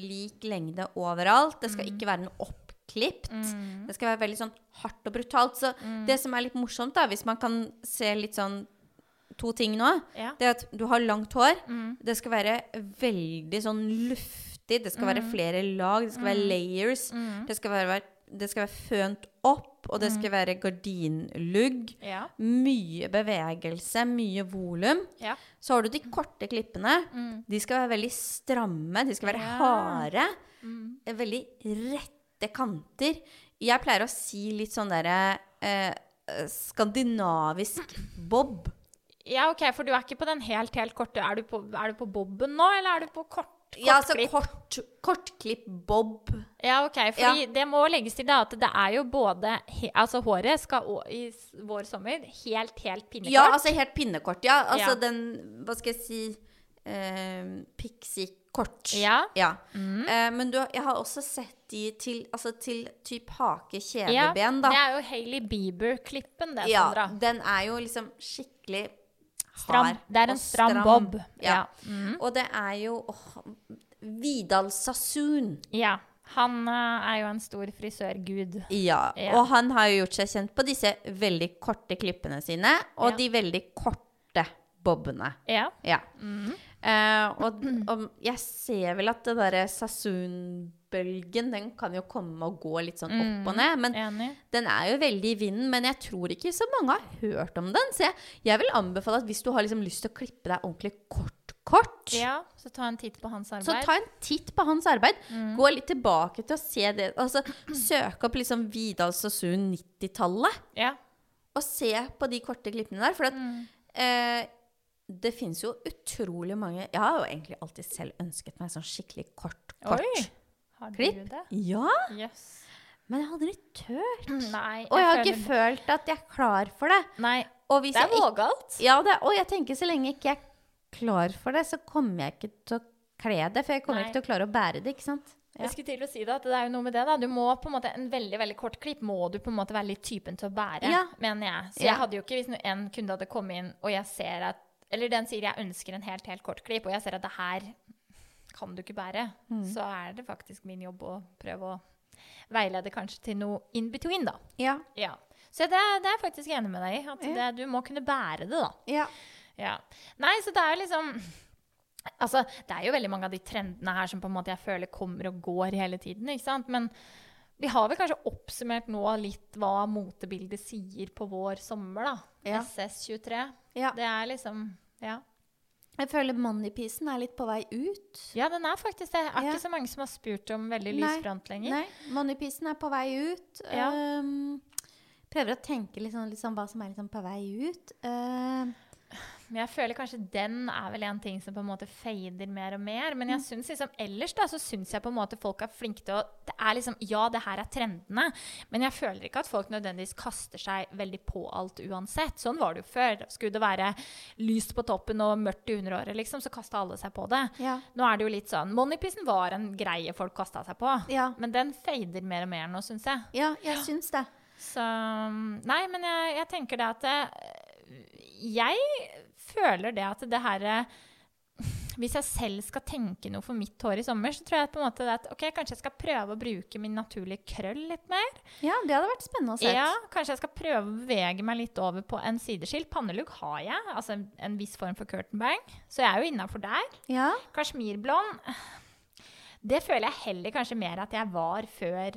lik lengde overalt. Det skal Mm. ikke være noe oppklipt. Mm. Det skal være veldig sånn hardt og brutalt. Så det som er litt morsomt, da, hvis man kan se litt sånn to ting nå, Ja. det at du har langt hår. Mm. Det skal være veldig sånn luftig. Det skal være flere lag. Det skal være layers. Mm. Det skal være, det skal være fønt opp, og det skal være gardinlugg. Ja. Mye bevegelse, mye volum. Ja. Så har du de korte klippene. Mm. De skal være veldig stramme. De skal være Ja. harde. Mm. eh, Veldig rette kanter. Jeg pleier å si litt sånn derre eh, eh, skandinavisk bob. Ja, OK, for du er ikke på den helt, helt korte. Er du på, er du på boben nå, eller er du på kort? Ja, altså kortklipp? kort, kortklipp bob. Ja, ok. Fordi det må legges til da at det er jo både he Altså håret skal å- i vår sommer helt, helt pinnekort. Ja, altså helt pinnekort. Ja, altså Ja. den Hva skal jeg si eh, Pixie-kort. Ja. Ja. Mm. Eh, men du, jeg har også sett de til, altså til typ hake, Ja, kjedeben, da. Det er jo Hailey Bieber-klippen, det, Sandra. Ja, den er jo liksom skikkelig Stram. Det er en stram, stram, bob. Ja. Ja. Mm. Og det er jo oh, Vidal Sassoon. ja. Han eh, er jo en stor frisørgud. Ja. Ja. Og han har jo gjort seg kjent på disse veldig korte klippene sine, og Ja. de veldig korte bobbene. Ja. Ja. Mm. Eh, og, og jeg ser vel at det derre Sassoon-bølgen, den kan jo komme og gå litt sånn Mm. opp og ned. Men Enig. den er jo veldig i vinden. Men jeg tror ikke så mange har hørt om den. Så jeg, jeg vil anbefale at hvis du har liksom lyst til å klippe deg ordentlig kort, kort, Ja, så ta en titt på hans arbeid. så ta en titt på hans arbeid. Mm. Gå litt tilbake til å se det. Altså, søk opp liksom Vidal Sassoon 90-tallet, Ja. og se på de korte klippene der. For at Mm. eh, det fins jo utrolig mange Jeg har jo egentlig alltid selv ønsket meg sånn skikkelig kort, kort. Oi. Har Klipp? du det? Ja, Yes. men jeg hadde aldri turt. Nei. Og jeg har ikke følt at jeg er klar for det. Nei. Og hvis Det er vågalt. ja, det, og jeg tenker så lenge ikke jeg er klar for det, så kommer jeg ikke til å kle det. For jeg kommer Nei. ikke til å klare å bære det, ikke sant? Ja. Jeg skulle til å si det, at det er jo noe med det da. Du må på en måte, En veldig veldig kort klipp må du på en måte være litt typen til å bære, Ja. mener jeg. Så Ja. jeg hadde jo ikke, hvis en kunde hadde kommet inn, og jeg ser at Eller den sier jeg ønsker en helt, helt kort klipp, og jeg ser at det her kan du ikke bære, Mm. så er det faktisk min jobb å prøve å veilede kanskje til noe in between, da. Ja. Ja. Så det, det er jeg faktisk enig med deg i. At det, du må kunne bære det, da. ja. Ja. Nei, så det er jo liksom Altså, det er jo veldig mange av de trendene her som på en måte jeg føler kommer og går hele tiden, ikke sant? Men vi har vel kanskje oppsummert nå litt hva motebildet sier på vår sommer, da. Ja. SS23. Ja. Det er liksom Ja. Jeg føler moneypiecen er litt på vei ut. Ja, den er faktisk det. Er Ja. ikke så mange som har spurt om veldig lys front lenger. Nei, moneypiecen er på vei ut. Ja. Um, prøver å tenke litt sånn, litt sånn hva som er sånn på vei ut. Ehm, Men jeg føler kanskje den er vel en ting som på en måte fader mer og mer. Men Mm. jeg synes liksom ellers da, så syns jeg på en måte folk er flinke til å det er liksom, Ja, det her er trendene, men jeg føler ikke at folk nødvendigvis kaster seg veldig på alt uansett. Sånn var det jo før. Skulle det være lyst på toppen og mørkt i underåret, liksom, så kasta alle seg på det. ja. Nå er det jo litt sånn Moneypissen var en greie folk kasta seg på. Ja. Men den fader mer og mer nå, syns jeg. ja, jeg syns det. Så Nei, men jeg, jeg tenker det at det, Jeg føler det at det her eh, Hvis jeg selv skal tenke noe for mitt hår i sommer, så tror jeg på en måte det at ok, kanskje jeg skal prøve å bruke min naturlige krøll litt mer. Ja, det hadde vært spennende å se. Ja, Kanskje jeg skal prøve å bevege meg litt over på en sideskill. Pannelugg har jeg, altså en, en viss form for curtain bang, så jeg er jo innafor der. Ja. Kasjmirblond Det føler jeg heller kanskje mer at jeg var før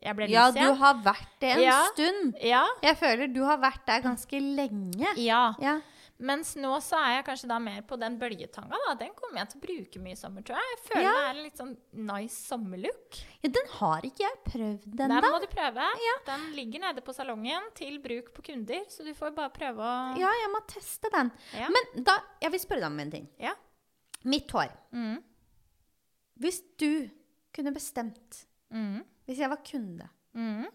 jeg ble ja, du har vært det en Ja. stund. Ja, Jeg føler du har vært der ganske lenge. ja. Ja. Mens nå så er jeg kanskje da mer på den bølgetanga. da. Den kommer jeg til å bruke mye i sommer, tror jeg. Jeg føler Ja. det er en litt sånn nice sommerlook. ja, den har ikke jeg prøvd Den ennå. må du prøve. Den ligger nede på salongen til bruk på kunder, så du får bare prøve å Ja, jeg må teste den. Ja. Men da, jeg vil spørre deg om en ting. Ja. Mitt hår. Mm. Hvis du kunne bestemt, Mm. hvis jeg var kunde, Mm.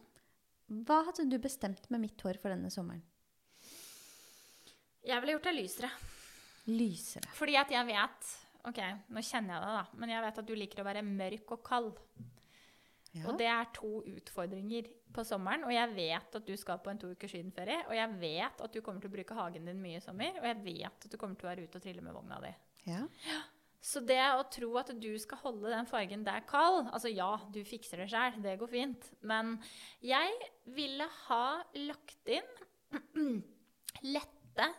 hva hadde du bestemt med mitt hår for denne sommeren? Jeg ville gjort det lysere. Lysere. Fordi at jeg vet Ok, nå kjenner jeg deg, da. Men jeg vet at du liker å være mørk og kald. Ja. Og det er to utfordringer på sommeren. Og jeg vet at du skal på en to ukers sydenferie. Og jeg vet at du kommer til å bruke hagen din mye i sommer. Og jeg vet at du kommer til å være ute og trille med vogna di. Ja. Så det å tro at du skal holde den fargen der kald Altså ja, du fikser det sjøl, det går fint. Men jeg ville ha lagt inn lette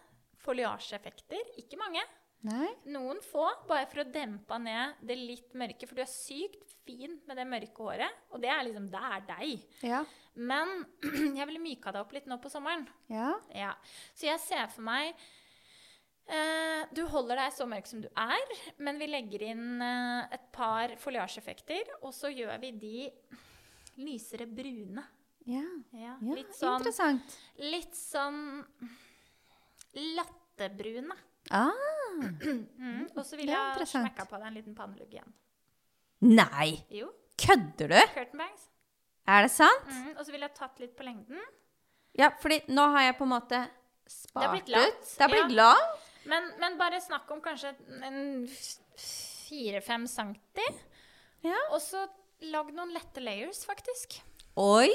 foliasjeeffekter. Ikke mange. Nei? Noen få, bare for å dempe ned det litt mørke. For du er sykt fin med det mørke håret, og det er liksom Det er deg. Ja. Men jeg ville myka deg opp litt nå på sommeren. Ja. Ja. Så jeg ser for meg eh, Du holder deg så mørk som du er, men vi legger inn eh, et par foliasjeeffekter, og så gjør vi de lysere brune. Ja. Ja, litt sånn Interessant. Litt sånn lattebrune. Ah. Mm. Og så vil Det jeg smekke på deg en liten pannelugg igjen. Nei! Jo. Kødder du? Curtain bangs. Er det sant? Mm. Og så vil jeg tatt litt på lengden. Ja, fordi nå har jeg på en måte spart Det har blitt langt, ut. Det har blitt ja. langt. Men, men bare snakk om kanskje en fire-fem centi. Ja. Og så lag noen lette layers, faktisk. Oi!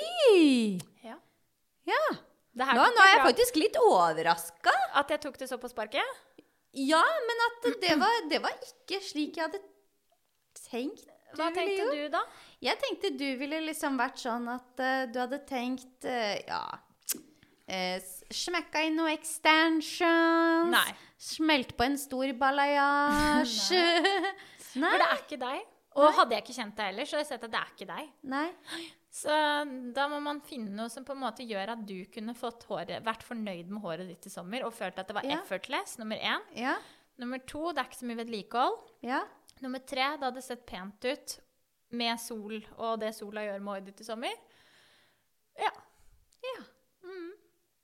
Ja. Ja. Nå, nå er jeg faktisk litt overraska. At jeg tok det så på sparket? Ja, men at det var, det var ikke slik jeg hadde tenkt. du Hva tenkte du da? Jeg tenkte du ville liksom vært sånn at uh, du hadde tenkt uh, Ja uh, Smekka inn noe extensions. Nei. Smelt på en stor balayage. Nei. For det er ikke deg. Og hadde jeg ikke kjent deg heller, så hadde jeg sett at det er ikke deg. Nei. Så da må man finne noe som på en måte gjør at du kunne fått håret, vært fornøyd med håret ditt i sommer og følt at det var Ja. effortless, nummer én. Ja. Nummer to, det er ikke så mye vedlikehold. Ja. Nummer tre, det hadde sett pent ut med sol og det sola gjør med håret ditt i sommer. Ja. Ja.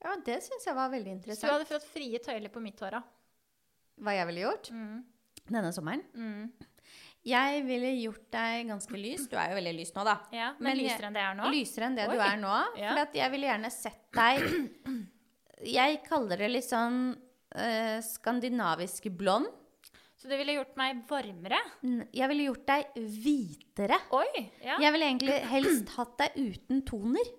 ja det syns jeg var veldig Så du hadde fått frie tøyler på mitt hår da. Hva jeg ville gjort Mm. denne sommeren? Mm. Jeg ville gjort deg ganske lys. Du er jo veldig lys nå, da. Ja, men, Men lysere enn det er nå? Lysere enn det Oi. du er nå. Ja. For at jeg ville gjerne sett deg Jeg kaller det litt sånn uh, skandinavisk blond. Så du ville gjort meg varmere? Jeg ville gjort deg hvitere. Oi! Ja. Jeg ville egentlig helst hatt deg uten toner.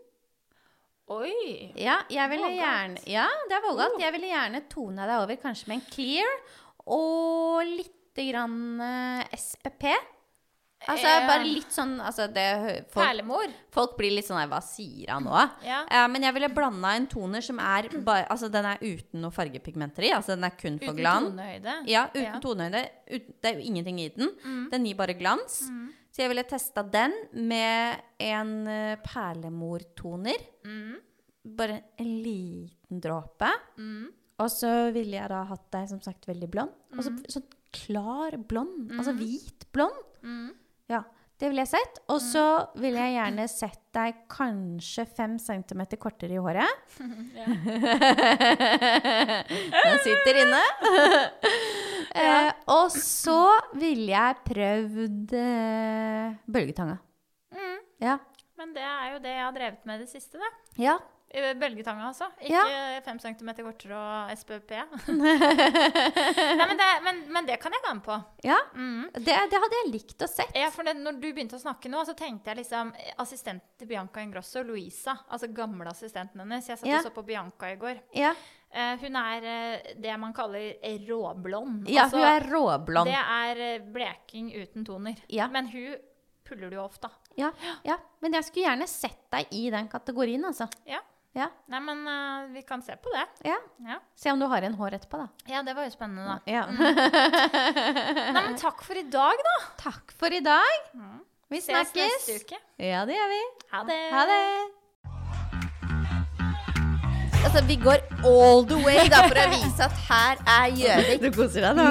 Oi! Ja, jeg ville gjerne Ja, det er vågalt. Oh. Jeg ville gjerne tona deg over kanskje med en clear og lite grann eh, SPP. Altså Eh. bare litt sånn altså det, folk, Perlemor. folk blir litt sånn Hva sier han nå? Ja. Uh, men jeg ville blanda en toner som er bare Altså den er uten noe fargepigmenter i. Altså den er kun for Uten glans. tonehøyde. Ja, uten Ja. Mm. tonehøyde. Uten, det er jo ingenting i den. Den gir bare glans. Så jeg ville testa den med en uh, perlemortoner. Mm. Bare en liten dråpe. Mm. Og så ville jeg da hatt deg som sagt veldig blond. Og så sånn klar blond. Altså hvit blond. Mm. Ja, det ville jeg sett. Og så ville jeg gjerne sett deg kanskje fem centimeter kortere i håret. Ja. Den sitter inne. eh, og så ville jeg prøvd eh, bølgetanga. Mm. Ja. Men det er jo det jeg har drevet med det siste, da. Ja. Eh, Bølgetanga, altså. Ikke Ja. fem centimeter kortere og SPP. Nei, men, det, men, men det kan jeg være med på. ja. Mm. Det, det hadde jeg likt å sett. Ja, for det, når du begynte å snakke nå, så tenkte jeg liksom Assistenten til Bianca Ingrosso, Louisa, altså gamle assistenten hennes. Jeg satt Ja. og så på Bianca i går. Ja, Uh, hun er uh, det man kaller råblond. ja Altså, hun er råblond. Det er eh, bleking uten toner. Ja. Men hun puller du jo ofte. Ja, ja. Men jeg skulle gjerne sett deg i den kategorien, altså. Ja. Ja. Nei, men uh, vi kan se på det. ja. Ja. Se om du har en hår etterpå, da. ja, det var jo spennende, da. Ja. Nei, men takk for i dag, da. Takk for i dag. Vi Ses snakkes. neste uke. Ja, det gjør vi. Ha det. Ha det. Altså, vi går all the way da, for å vise at her er Gjøvik. Du koser deg nå?